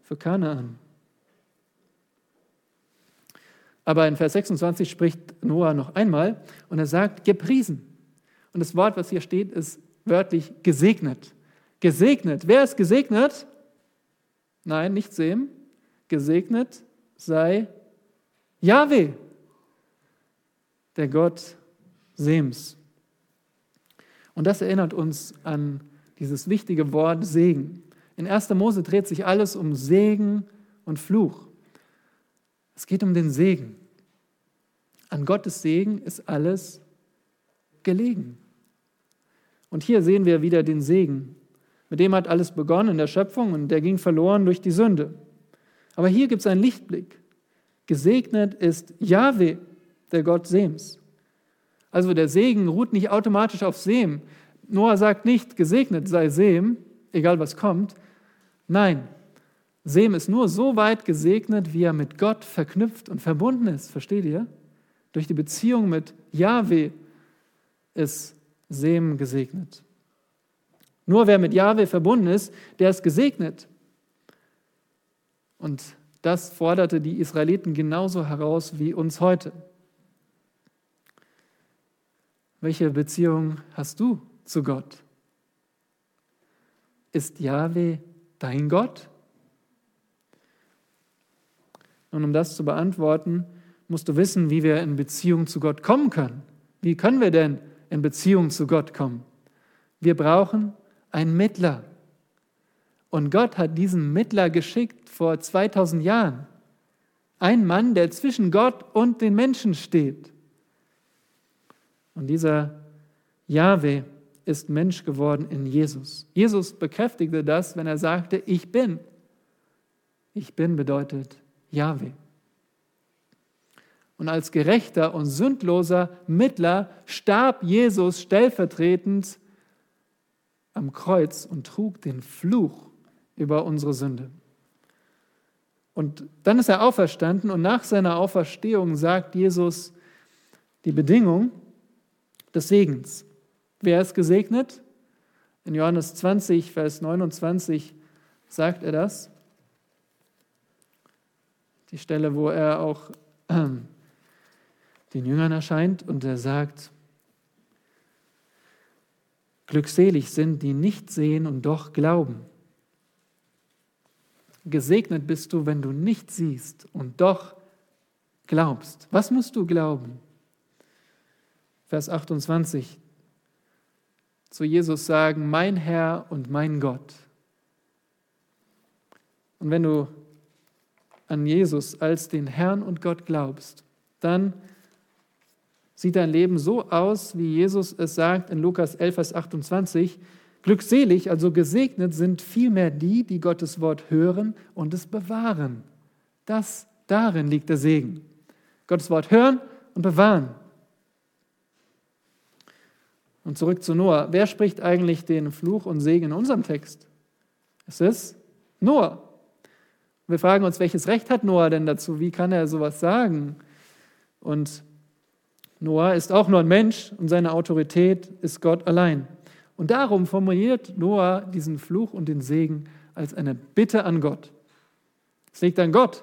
für Kanaan. Aber in Vers 26 spricht Noah noch einmal und er sagt, gepriesen. Und das Wort, was hier steht, ist wörtlich gesegnet. Gesegnet. Wer ist gesegnet? Nein, nicht Sem. Gesegnet sei Yahweh, der Gott Sems. Und das erinnert uns an dieses wichtige Wort Segen. In 1. Mose dreht sich alles um Segen und Fluch. Es geht um den Segen. An Gottes Segen ist alles gelegen. Und hier sehen wir wieder den Segen. Mit dem hat alles begonnen in der Schöpfung und der ging verloren durch die Sünde. Aber hier gibt es einen Lichtblick. Gesegnet ist Yahweh, der Gott Sems. Also der Segen ruht nicht automatisch auf Sem. Noah sagt nicht, gesegnet sei Sem, egal was kommt. Nein, Sem ist nur so weit gesegnet, wie er mit Gott verknüpft und verbunden ist. Versteht ihr? Durch die Beziehung mit Yahweh ist Sem gesegnet. Nur wer mit Yahweh verbunden ist, der ist gesegnet. Und das forderte die Israeliten genauso heraus wie uns heute. Welche Beziehung hast du zu Gott? Ist Yahweh dein Gott? Und um das zu beantworten, musst du wissen, wie wir in Beziehung zu Gott kommen können. Wie können wir denn in Beziehung zu Gott kommen? Wir brauchen einen Mittler. Und Gott hat diesen Mittler geschickt vor 2000 Jahren. Ein Mann, der zwischen Gott und den Menschen steht. Und dieser Jahwe ist Mensch geworden in Jesus. Jesus bekräftigte das, wenn er sagte, ich bin. Ich bin bedeutet Jahwe. Und als gerechter und sündloser Mittler starb Jesus stellvertretend am Kreuz und trug den Fluch über unsere Sünde. Und dann ist er auferstanden und nach seiner Auferstehung sagt Jesus die Bedingung des Segens. Wer ist gesegnet? In Johannes 20, Vers 29 sagt er das. Die Stelle, wo er auch äh, den Jüngern erscheint und er sagt, Glückselig sind, die nicht sehen und doch glauben. Gesegnet bist du, wenn du nicht siehst und doch glaubst. Was musst du glauben? Vers 28. Zu Jesus sagen, mein Herr und mein Gott. Und wenn du an Jesus als den Herrn und Gott glaubst, dann sieht dein Leben so aus, wie Jesus es sagt in Lukas 11, Vers 28. Glückselig, also gesegnet sind vielmehr die, die Gottes Wort hören und es bewahren. Das, darin liegt der Segen. Gottes Wort hören und bewahren. Und zurück zu Noah. Wer spricht eigentlich den Fluch und Segen in unserem Text? Es ist Noah. Wir fragen uns, welches Recht hat Noah denn dazu? Wie kann er sowas sagen? Und Noah ist auch nur ein Mensch und seine Autorität ist Gott allein. Und darum formuliert Noah diesen Fluch und den Segen als eine Bitte an Gott. Es liegt an Gott,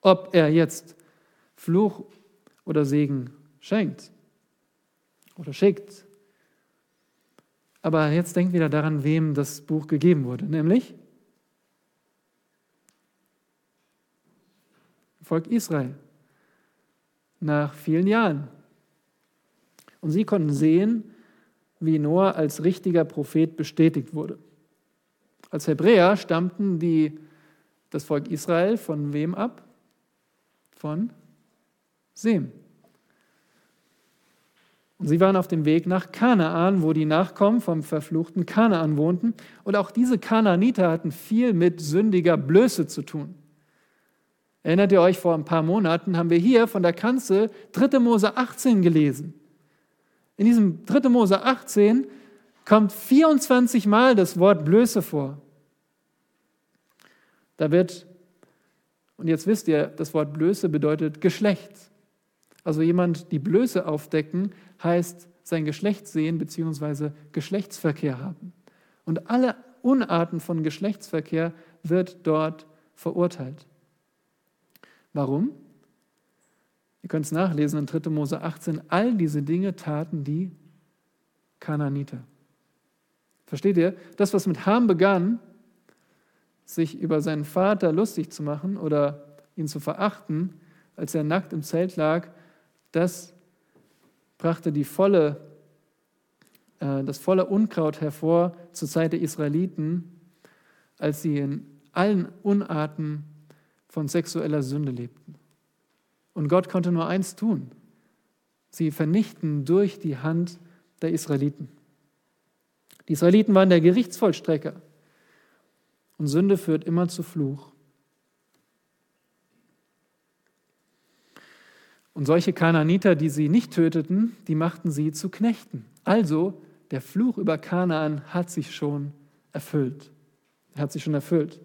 ob er jetzt Fluch oder Segen schenkt oder schickt. Aber jetzt denkt wieder daran, wem das Buch gegeben wurde, nämlich Volk Israel. Nach vielen Jahren. Und sie konnten sehen, wie Noah als richtiger Prophet bestätigt wurde. Als Hebräer stammten die, das Volk Israel von wem ab? Von Sem. Und sie waren auf dem Weg nach Kanaan, wo die Nachkommen vom verfluchten Kanaan wohnten. Und auch diese Kanaaniter hatten viel mit sündiger Blöße zu tun. Erinnert ihr euch, vor ein paar Monaten haben wir hier von der Kanzel 3. Mose 18 gelesen. In diesem 3. Mose 18 kommt 24 Mal das Wort Blöße vor. Da wird, und jetzt wisst ihr, das Wort Blöße bedeutet Geschlecht. Also jemand die Blöße aufdecken, heißt sein Geschlecht sehen bzw. Geschlechtsverkehr haben. Und alle Unarten von Geschlechtsverkehr wird dort verurteilt. Warum? Ihr könnt es nachlesen in 3. Mose 18. All diese Dinge taten die Kananiter. Versteht ihr? Das, was mit Ham begann, sich über seinen Vater lustig zu machen oder ihn zu verachten, als er nackt im Zelt lag, das brachte die volle, äh, das volle Unkraut hervor zur Zeit der Israeliten, als sie in allen Unarten von sexueller Sünde lebten. Und Gott konnte nur eins tun, sie vernichten durch die Hand der Israeliten. Die Israeliten waren der Gerichtsvollstrecker. Und Sünde führt immer zu Fluch. Und solche Kanaaniter, die sie nicht töteten, die machten sie zu Knechten. Also, der Fluch über Kanaan hat sich schon erfüllt. Er hat sich schon erfüllt.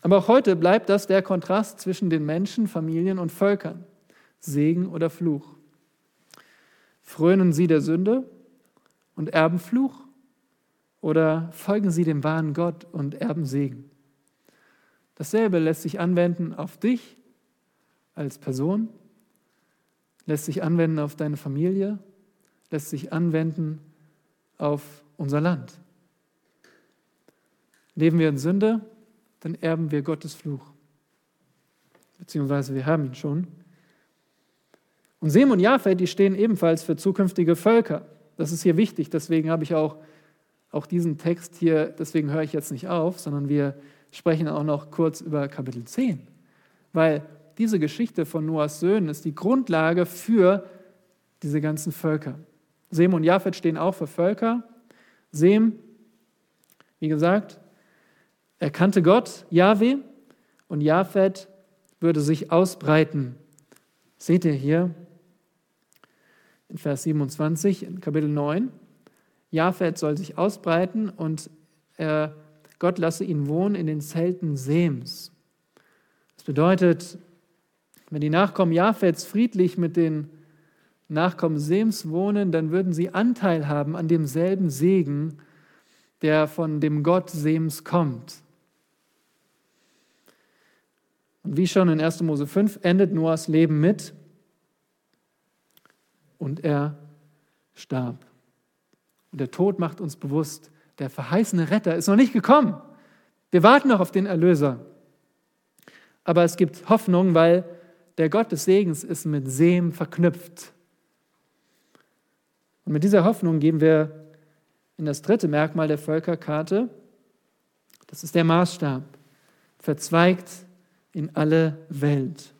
Aber auch heute bleibt das der Kontrast zwischen den Menschen, Familien und Völkern. Segen oder Fluch. Frönen sie der Sünde und erben Fluch? Oder folgen sie dem wahren Gott und erben Segen? Dasselbe lässt sich anwenden auf dich als Person, lässt sich anwenden auf deine Familie, lässt sich anwenden auf unser Land. Leben wir in Sünde, dann erben wir Gottes Fluch. Beziehungsweise wir haben ihn schon. Und Sem und Japhet, die stehen ebenfalls für zukünftige Völker. Das ist hier wichtig, deswegen habe ich auch, auch diesen Text hier, deswegen höre ich jetzt nicht auf, sondern wir sprechen auch noch kurz über Kapitel 10. Weil diese Geschichte von Noahs Söhnen ist die Grundlage für diese ganzen Völker. Sem und Japhet stehen auch für Völker. Sem, wie gesagt, er kannte Gott, Yahweh, und Japhet würde sich ausbreiten. Seht ihr hier in Vers 27 in Kapitel 9. Japhet soll sich ausbreiten und er, Gott lasse ihn wohnen in den Zelten Sems. Das bedeutet, wenn die Nachkommen Japhets friedlich mit den Nachkommen Sems wohnen, dann würden sie Anteil haben an demselben Segen, der von dem Gott Sems kommt. Und wie schon in 1. Mose 5 endet Noahs Leben mit und er starb. Und der Tod macht uns bewusst, der verheißene Retter ist noch nicht gekommen. Wir warten noch auf den Erlöser. Aber es gibt Hoffnung, weil der Gott des Segens ist mit Sem verknüpft. Und mit dieser Hoffnung gehen wir in das dritte Merkmal der Völkerkarte. Das ist der Maßstab, verzweigt in alle Welt.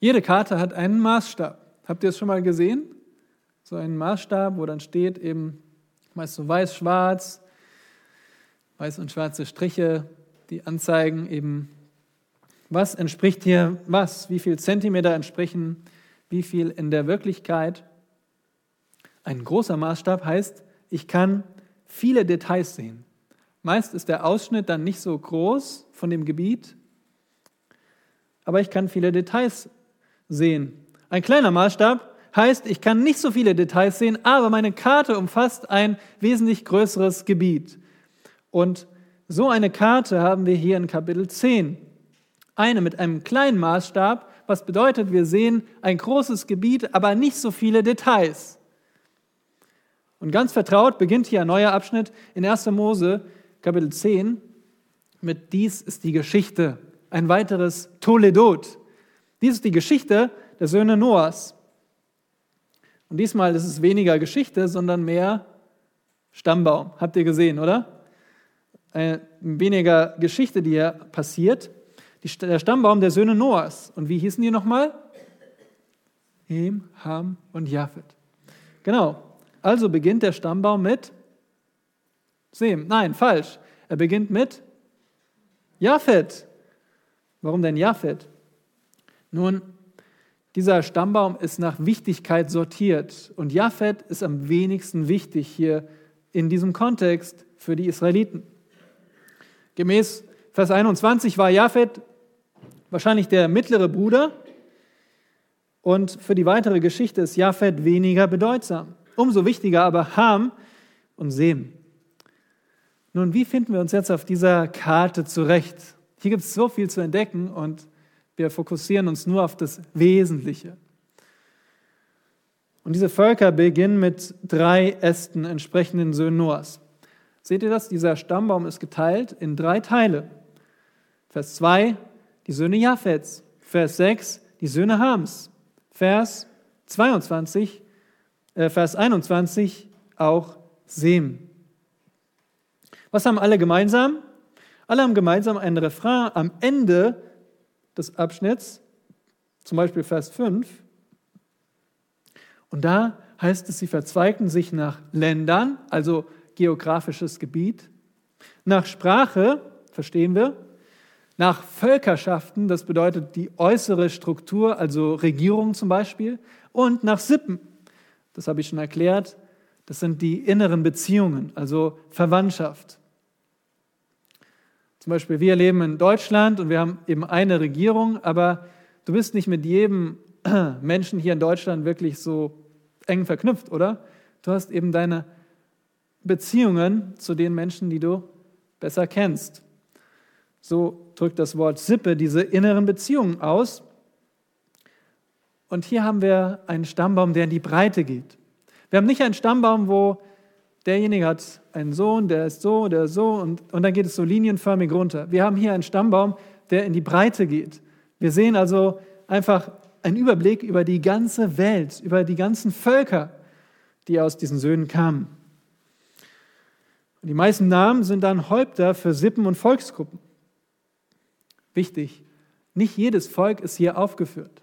Jede Karte hat einen Maßstab. Habt ihr es schon mal gesehen? So einen Maßstab, wo dann steht eben meist so weiß-schwarz, weiß und schwarze Striche, die anzeigen eben, was entspricht hier was, wie viel Zentimeter entsprechen wie viel in der Wirklichkeit. Ein großer Maßstab heißt, ich kann viele Details sehen. Meist ist der Ausschnitt dann nicht so groß von dem Gebiet, aber ich kann viele Details sehen. Ein kleiner Maßstab heißt, ich kann nicht so viele Details sehen, aber meine Karte umfasst ein wesentlich größeres Gebiet. Und so eine Karte haben wir hier in Kapitel 10. Eine mit einem kleinen Maßstab, was bedeutet, wir sehen ein großes Gebiet, aber nicht so viele Details. Und ganz vertraut beginnt hier ein neuer Abschnitt in 1. Mose, Kapitel 10, mit Dies ist die Geschichte, ein weiteres Toledot. Dies ist die Geschichte der Söhne Noahs. Und diesmal ist es weniger Geschichte, sondern mehr Stammbaum. Habt ihr gesehen, oder? Eine, äh, weniger Geschichte, die hier passiert. Der Stammbaum der Söhne Noahs. Und wie hießen die nochmal? Hem, Ham und Japhet. Genau. Also beginnt der Stammbaum mit Sem. Nein, falsch. Er beginnt mit Japhet. Warum denn Japhet? Nun, dieser Stammbaum ist nach Wichtigkeit sortiert und Japhet ist am wenigsten wichtig hier in diesem Kontext für die Israeliten. Gemäß Vers 21 war Japhet wahrscheinlich der mittlere Bruder und für die weitere Geschichte ist Japhet weniger bedeutsam. Umso wichtiger aber Ham und Sem. Nun, wie finden wir uns jetzt auf dieser Karte zurecht? Hier gibt es so viel zu entdecken und wir fokussieren uns nur auf das Wesentliche. Und diese Völker beginnen mit drei Ästen entsprechenden Söhnen Noahs. Seht ihr das? Dieser Stammbaum ist geteilt in drei Teile. Vers 2, die Söhne Japhets. Vers 6, die Söhne Hams. Vers 22, äh, Vers 21, auch Sem. Was haben alle gemeinsam? Alle haben gemeinsam einen Refrain am Ende des Abschnitts, zum Beispiel Vers 5. Und da heißt es, sie verzweigten sich nach Ländern, also geografisches Gebiet, nach Sprache, verstehen wir, nach Völkerschaften, das bedeutet die äußere Struktur, also Regierung zum Beispiel, und nach Sippen, das habe ich schon erklärt, das sind die inneren Beziehungen, also Verwandtschaft. Zum Beispiel, wir leben in Deutschland und wir haben eben eine Regierung, aber du bist nicht mit jedem Menschen hier in Deutschland wirklich so eng verknüpft, oder? Du hast eben deine Beziehungen zu den Menschen, die du besser kennst. So drückt das Wort Sippe diese inneren Beziehungen aus. Und hier haben wir einen Stammbaum, der in die Breite geht. Wir haben nicht einen Stammbaum, wo derjenige hat einen Sohn, der ist so, der ist so und, und dann geht es so linienförmig runter. Wir haben hier einen Stammbaum, der in die Breite geht. Wir sehen also einfach einen Überblick über die ganze Welt, über die ganzen Völker, die aus diesen Söhnen kamen. Und die meisten Namen sind dann Häupter für Sippen und Volksgruppen. Wichtig, nicht jedes Volk ist hier aufgeführt.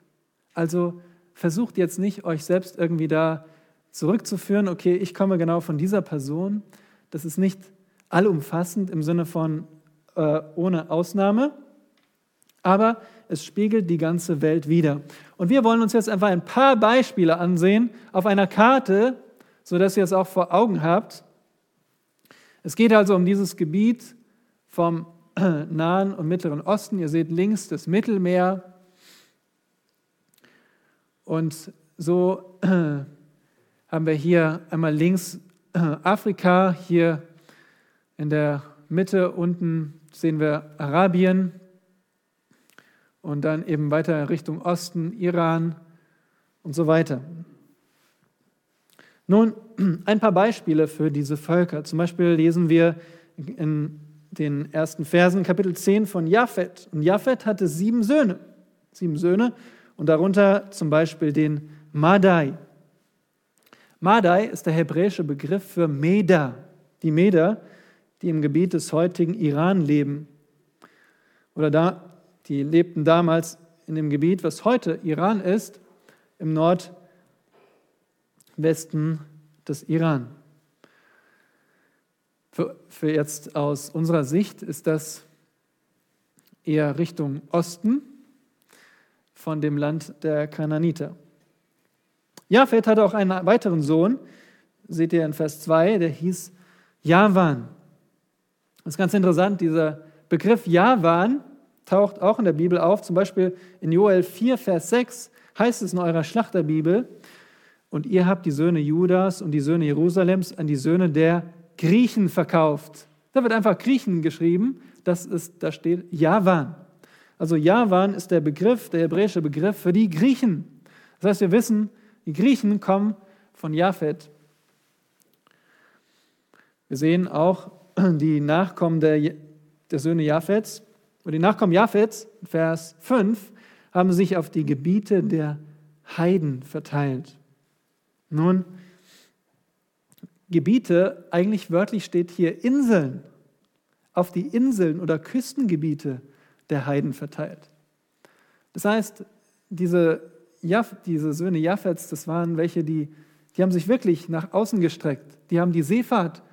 Also versucht jetzt nicht, euch selbst irgendwie da zurückzuführen, okay, ich komme genau von dieser Person. Das ist nicht allumfassend im Sinne von äh, ohne Ausnahme, aber es spiegelt die ganze Welt wider. Und wir wollen uns jetzt einfach ein paar Beispiele ansehen auf einer Karte, sodass ihr es auch vor Augen habt. Es geht also um dieses Gebiet vom Nahen und Mittleren Osten. Ihr seht links das Mittelmeer. Und so haben wir hier einmal links Afrika, hier in der Mitte unten sehen wir Arabien und dann eben weiter Richtung Osten, Iran und so weiter. Nun, ein paar Beispiele für diese Völker. Zum Beispiel lesen wir in den ersten Versen Kapitel 10 von Japhet. Und Japhet hatte sieben Söhne, sieben Söhne und darunter zum Beispiel den Madai. Madai ist der hebräische Begriff für Meda, die Meder, die im Gebiet des heutigen Iran leben. Oder da, die lebten damals in dem Gebiet, was heute Iran ist, im Nordwesten des Iran. Für, für jetzt aus unserer Sicht ist das eher Richtung Osten von dem Land der Kananiter. Japhet hatte auch einen weiteren Sohn, seht ihr in Vers 2, der hieß Javan. Das ist ganz interessant, dieser Begriff Javan taucht auch in der Bibel auf, zum Beispiel in Joel 4, Vers 6 heißt es in eurer Schlachterbibel, und ihr habt die Söhne Judas und die Söhne Jerusalems an die Söhne der Griechen verkauft. Da wird einfach Griechen geschrieben, das ist, da steht Javan. Also Javan ist der Begriff, der hebräische Begriff für die Griechen. Das heißt, wir wissen, die Griechen kommen von Japhet. Wir sehen auch die Nachkommen der, der Söhne Japhets. Und die Nachkommen Japhets, Vers 5, haben sich auf die Gebiete der Heiden verteilt. Nun, Gebiete, eigentlich wörtlich steht hier Inseln, auf die Inseln oder Küstengebiete der Heiden verteilt. Das heißt, diese Jaff, diese Söhne Japhets, das waren welche, die, die haben sich wirklich nach außen gestreckt. Die haben die Seefahrt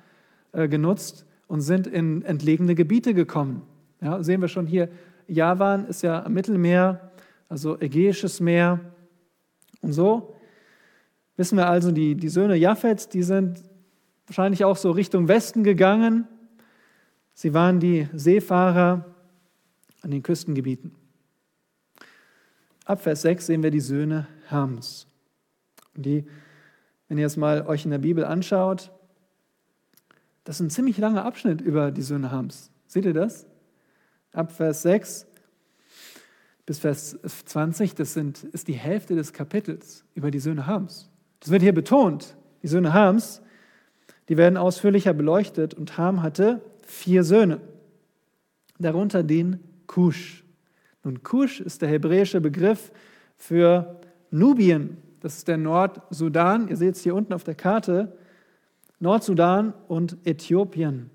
äh, genutzt und sind in entlegene Gebiete gekommen. Ja, sehen wir schon hier, Javan ist ja am Mittelmeer, also Ägäisches Meer. Und so wissen wir also, die, die Söhne Japhets, die sind wahrscheinlich auch so Richtung Westen gegangen. Sie waren die Seefahrer an den Küstengebieten. Ab Vers 6 sehen wir die Söhne Hams. Die, wenn ihr es mal euch in der Bibel anschaut, das ist ein ziemlich langer Abschnitt über die Söhne Hams. Seht ihr das? Ab Vers 6 bis Vers 20, das sind, ist die Hälfte des Kapitels über die Söhne Hams. Das wird hier betont. Die Söhne Hams, die werden ausführlicher beleuchtet und Ham hatte vier Söhne, darunter den Kusch. Nun, Kusch ist der hebräische Begriff für Nubien. Das ist der Nordsudan. Ihr seht es hier unten auf der Karte. Nordsudan und Äthiopien.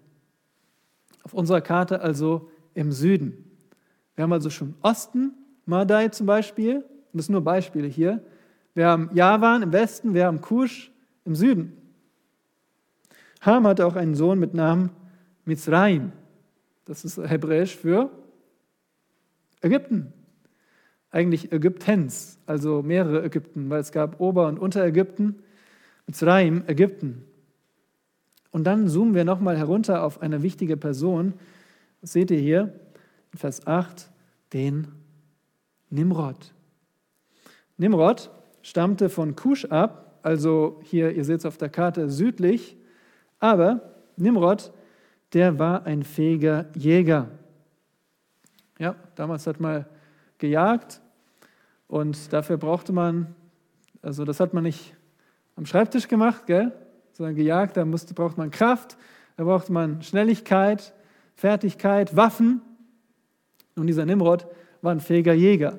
Auf unserer Karte also im Süden. Wir haben also schon Osten, Madai zum Beispiel. Und das sind nur Beispiele hier. Wir haben Javan im Westen, wir haben Kusch im Süden. Ham hatte auch einen Sohn mit Namen Mizraim. Das ist hebräisch für Ägypten. Eigentlich Ägyptens, also mehrere Ägypten, weil es gab Ober- und Unterägypten. Mitzrayim, Ägypten. Und dann zoomen wir nochmal herunter auf eine wichtige Person. Das seht ihr hier in Vers 8, den Nimrod. Nimrod stammte von Kusch ab also hier, ihr seht es auf der Karte, südlich. Aber Nimrod, der war ein fähiger Jäger. Ja, damals hat man gejagt und dafür brauchte man, also das hat man nicht am Schreibtisch gemacht, gell? sondern gejagt, da musste, braucht man Kraft, da braucht man Schnelligkeit, Fertigkeit, Waffen. Und dieser Nimrod war ein fähiger Jäger.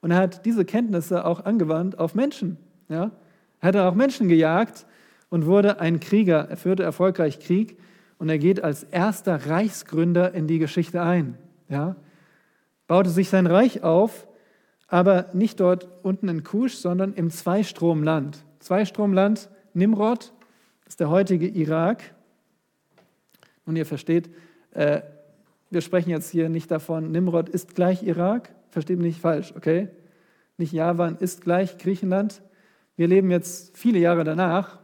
Und er hat diese Kenntnisse auch angewandt auf Menschen. Ja? Er hat auch Menschen gejagt und wurde ein Krieger. Er führte erfolgreich Krieg und er geht als erster Reichsgründer in die Geschichte ein. Ja? Baute sich sein Reich auf, aber nicht dort unten in Kusch, sondern im Zweistromland. Zweistromland Nimrod ist der heutige Irak. Und ihr versteht, äh, wir sprechen jetzt hier nicht davon, Nimrod ist gleich Irak, versteht mich nicht falsch, okay? Nicht Javan ist gleich Griechenland. Wir leben jetzt viele Jahre danach.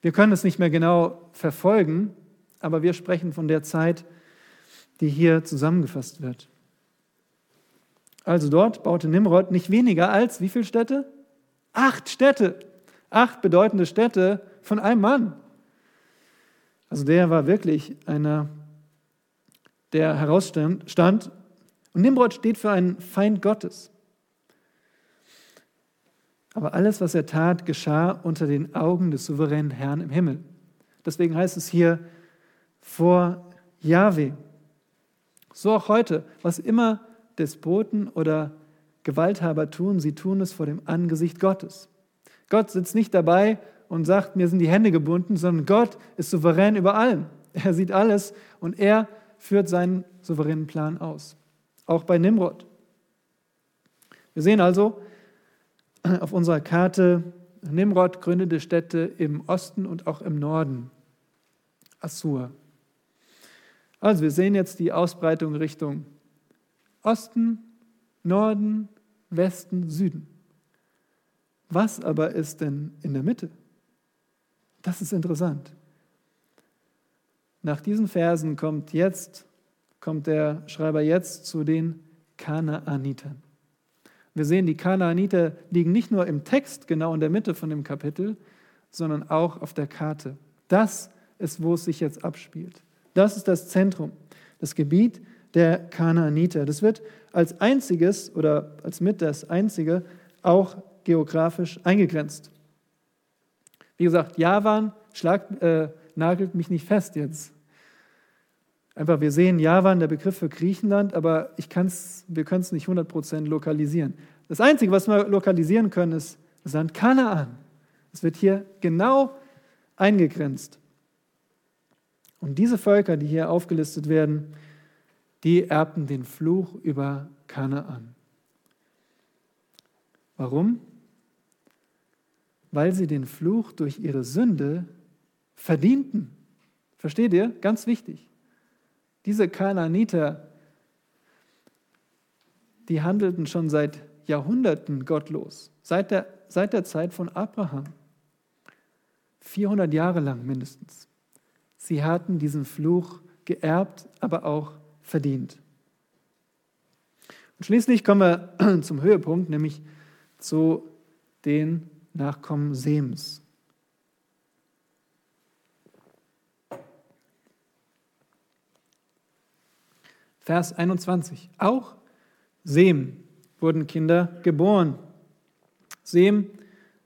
Wir können es nicht mehr genau verfolgen, aber wir sprechen von der Zeit, die hier zusammengefasst wird. Also dort baute Nimrod nicht weniger als wie viele Städte? Acht Städte. Acht bedeutende Städte von einem Mann. Also der war wirklich einer, der herausstand. Und Nimrod steht für einen Feind Gottes. Aber alles, was er tat, geschah unter den Augen des souveränen Herrn im Himmel. Deswegen heißt es hier vor Yahweh. So auch heute, was immer Despoten oder Gewalthaber tun, sie tun es vor dem Angesicht Gottes. Gott sitzt nicht dabei und sagt, mir sind die Hände gebunden, sondern Gott ist souverän über allem. Er sieht alles und er führt seinen souveränen Plan aus. Auch bei Nimrod. Wir sehen also auf unserer Karte, Nimrod gründete Städte im Osten und auch im Norden. Assur. Also wir sehen jetzt die Ausbreitung Richtung Osten, Norden, Westen, Süden. Was aber ist denn in der Mitte? Das ist interessant. Nach diesen Versen kommt jetzt, kommt der Schreiber jetzt zu den Kanaanitern. Wir sehen, die Kanaaniter liegen nicht nur im Text genau in der Mitte von dem Kapitel, sondern auch auf der Karte. Das ist, wo es sich jetzt abspielt. Das ist das Zentrum, das Gebiet der Kanaaniter. Das wird als einziges oder als mit das einzige auch geografisch eingegrenzt. Wie gesagt, Javan schlag, äh, nagelt mich nicht fest jetzt. Einfach, wir sehen Javan, der Begriff für Griechenland, aber ich kann's, wir können es nicht 100% lokalisieren. Das Einzige, was wir lokalisieren können, ist das Land Kanaan. Es wird hier genau eingegrenzt. Und diese Völker, die hier aufgelistet werden, die erbten den Fluch über Kanaan. Warum? Weil sie den Fluch durch ihre Sünde verdienten. Versteht ihr? Ganz wichtig. Diese Kanaaniter, die handelten schon seit Jahrhunderten gottlos, seit der, seit der Zeit von Abraham. 400 Jahre lang mindestens. Sie hatten diesen Fluch geerbt, aber auch verdient. Und schließlich kommen wir zum Höhepunkt, nämlich zu den Nachkommen Sems. Vers 21. Auch Sem wurden Kinder geboren. Sem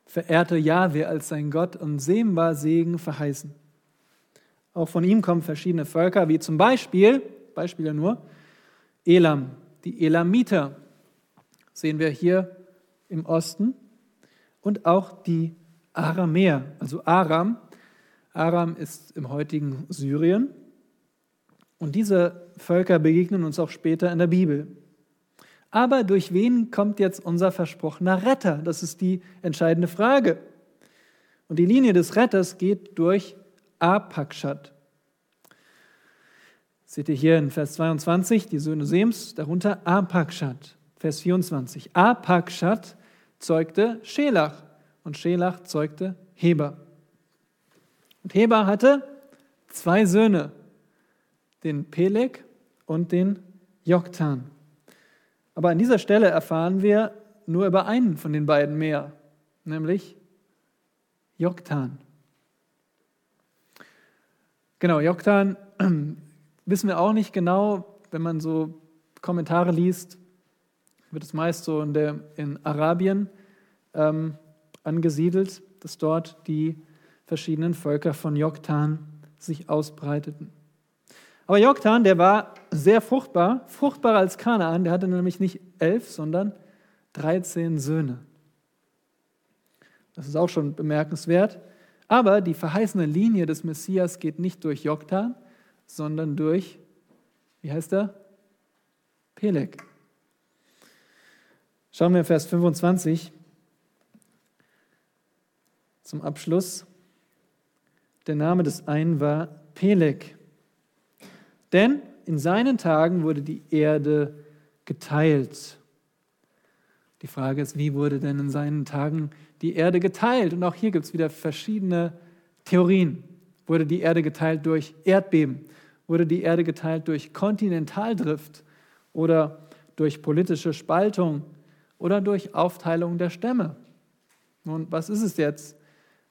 verehrte Jahwe als sein Gott und Sem war Segen verheißen. Auch von ihm kommen verschiedene Völker, wie zum Beispiel Beispiele nur. Elam, die Elamiter sehen wir hier im Osten und auch die Aramäer, also Aram. Aram ist im heutigen Syrien. Und diese Völker begegnen uns auch später in der Bibel. Aber durch wen kommt jetzt unser versprochener Retter? Das ist die entscheidende Frage. Und die Linie des Retters geht durch Apakshat. Seht ihr hier in Vers 22, die Söhne Sems, darunter Apakshat. Vers 24. Apakshat zeugte Schelach und Schelach zeugte Heber. Und Heber hatte zwei Söhne, den Peleg und den Joktan. Aber an dieser Stelle erfahren wir nur über einen von den beiden mehr, nämlich Joktan. Genau, Joktan wissen wir auch nicht genau, wenn man so Kommentare liest, wird es meist so in, der, in Arabien ähm, angesiedelt, dass dort die verschiedenen Völker von Joktan sich ausbreiteten. Aber Joktan, der war sehr fruchtbar, fruchtbarer als Kanaan, der hatte nämlich nicht elf, sondern 13 Söhne. Das ist auch schon bemerkenswert. Aber die verheißene Linie des Messias geht nicht durch Joktan, sondern durch, wie heißt er? Peleg. Schauen wir Vers 25 zum Abschluss. Der Name des einen war Peleg. Denn in seinen Tagen wurde die Erde geteilt. Die Frage ist, wie wurde denn in seinen Tagen die Erde geteilt? Und auch hier gibt es wieder verschiedene Theorien. Wurde die Erde geteilt durch Erdbeben? Wurde die Erde geteilt durch Kontinentaldrift oder durch politische Spaltung oder durch Aufteilung der Stämme? Nun, was ist es jetzt?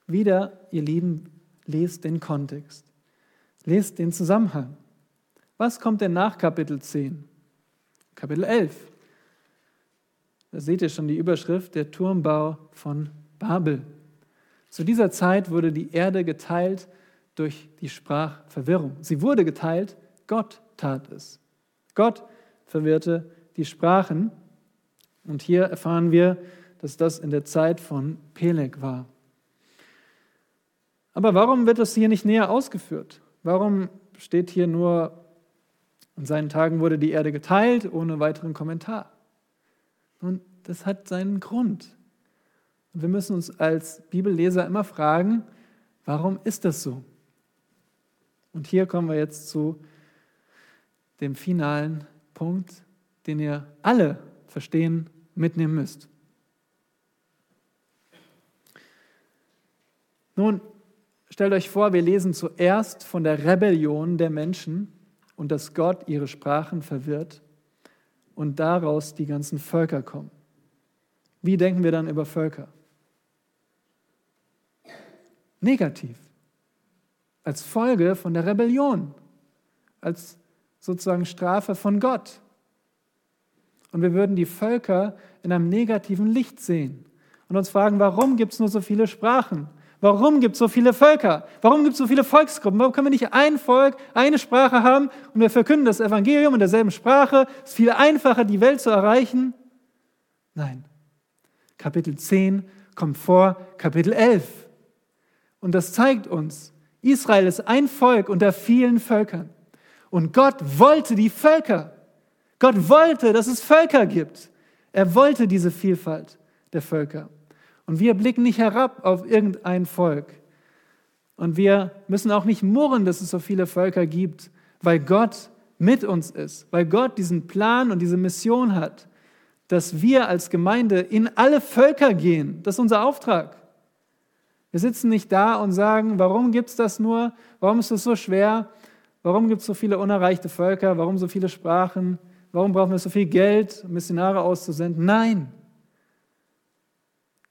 Wieder, ihr Lieben, lest den Kontext. Lest den Zusammenhang. Was kommt denn nach Kapitel 10? Kapitel 11. Da seht ihr schon die Überschrift, der Turmbau von Babel. Zu dieser Zeit wurde die Erde geteilt durch die Sprachverwirrung. Sie wurde geteilt, Gott tat es. Gott verwirrte die Sprachen. Und hier erfahren wir, dass das in der Zeit von Peleg war. Aber warum wird das hier nicht näher ausgeführt? Warum steht hier nur, in seinen Tagen wurde die Erde geteilt, ohne weiteren Kommentar? Und das hat seinen Grund. Und wir müssen uns als Bibelleser immer fragen, warum ist das so? Und hier kommen wir jetzt zu dem finalen Punkt, den ihr alle verstehen, mitnehmen müsst. Nun, stellt euch vor, wir lesen zuerst von der Rebellion der Menschen und dass Gott ihre Sprachen verwirrt und daraus die ganzen Völker kommen. Wie denken wir dann über Völker? Negativ. Als Folge von der Rebellion. Als sozusagen Strafe von Gott. Und wir würden die Völker in einem negativen Licht sehen und uns fragen, warum gibt es nur so viele Sprachen? Warum gibt es so viele Völker? Warum gibt es so viele Volksgruppen? Warum können wir nicht ein Volk, eine Sprache haben und wir verkünden das Evangelium in derselben Sprache? Es ist viel einfacher, die Welt zu erreichen. Nein. Kapitel 10 kommt vor Kapitel 11. Und das zeigt uns, Israel ist ein Volk unter vielen Völkern. Und Gott wollte die Völker. Gott wollte, dass es Völker gibt. Er wollte diese Vielfalt der Völker. Und wir blicken nicht herab auf irgendein Volk. Und wir müssen auch nicht murren, dass es so viele Völker gibt, weil Gott mit uns ist, weil Gott diesen Plan und diese Mission hat, dass wir als Gemeinde in alle Völker gehen. Das ist unser Auftrag. Wir sitzen nicht da und sagen, warum gibt es das nur? Warum ist es so schwer? Warum gibt es so viele unerreichte Völker? Warum so viele Sprachen? Warum brauchen wir so viel Geld, um Missionare auszusenden? Nein,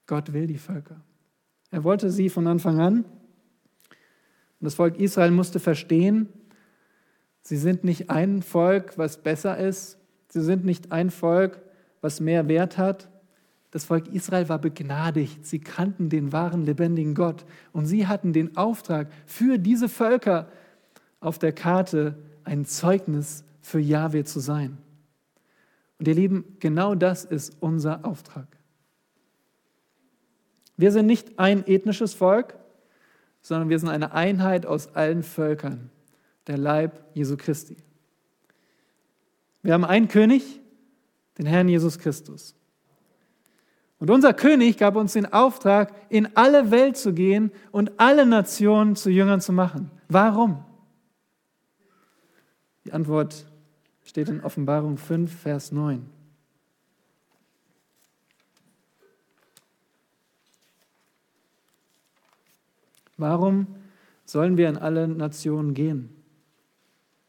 Gott will die Völker. Er wollte sie von Anfang an. Und das Volk Israel musste verstehen, sie sind nicht ein Volk, was besser ist. Sie sind nicht ein Volk, was mehr Wert hat. Das Volk Israel war begnadigt. Sie kannten den wahren, lebendigen Gott. Und sie hatten den Auftrag, für diese Völker auf der Karte ein Zeugnis für Jahwe zu sein. Und ihr Lieben, genau das ist unser Auftrag. Wir sind nicht ein ethnisches Volk, sondern wir sind eine Einheit aus allen Völkern, der Leib Jesu Christi. Wir haben einen König, den Herrn Jesus Christus. Und unser König gab uns den Auftrag, in alle Welt zu gehen und alle Nationen zu Jüngern zu machen. Warum? Die Antwort steht in Offenbarung 5, Vers 9. Warum sollen wir in alle Nationen gehen?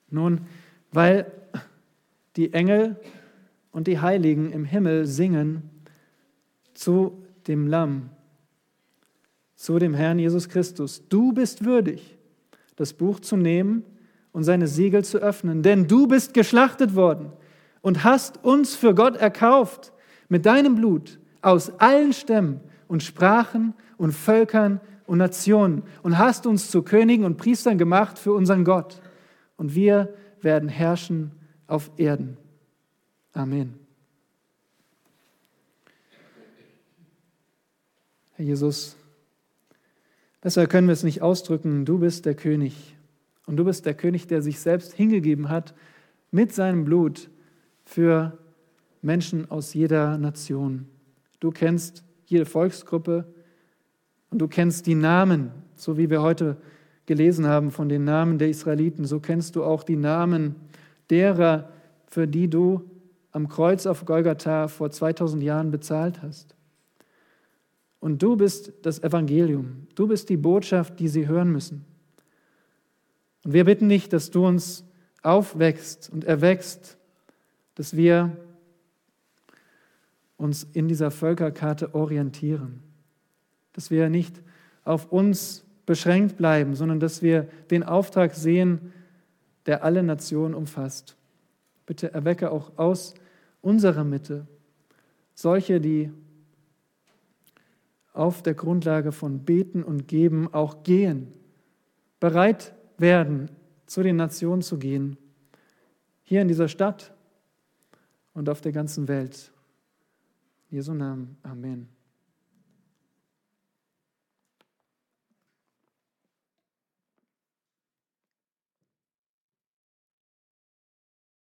Nun, weil die Engel und die Heiligen im Himmel singen zu dem Lamm. zu dem Herrn Jesus Christus, du bist würdig, das Buch zu nehmen und seine Siegel zu öffnen, denn du bist geschlachtet worden und hast uns für Gott erkauft mit deinem Blut aus allen Stämmen und Sprachen und Völkern und Nationen und hast uns zu Königen und Priestern gemacht für unseren Gott. Und wir werden herrschen auf Erden. Amen. Herr Jesus, besser können wir es nicht ausdrücken, du bist der König. Und du bist der König, der sich selbst hingegeben hat mit seinem Blut für Menschen aus jeder Nation. Du kennst jede Volksgruppe und du kennst die Namen, so wie wir heute gelesen haben von den Namen der Israeliten, so kennst du auch die Namen derer, für die du am Kreuz auf Golgatha vor 2000 Jahren bezahlt hast. Und du bist das Evangelium, du bist die Botschaft, die sie hören müssen. Und wir bitten dich, dass du uns aufwächst und erwächst, dass wir uns in dieser Völkerkarte orientieren, dass wir nicht auf uns beschränkt bleiben, sondern dass wir den Auftrag sehen, der alle Nationen umfasst. Bitte erwecke auch aus unserer Mitte solche, die auf der Grundlage von Beten und Geben auch gehen, bereit werden, zu den Nationen zu gehen, hier in dieser Stadt und auf der ganzen Welt. In Jesu Namen. Amen.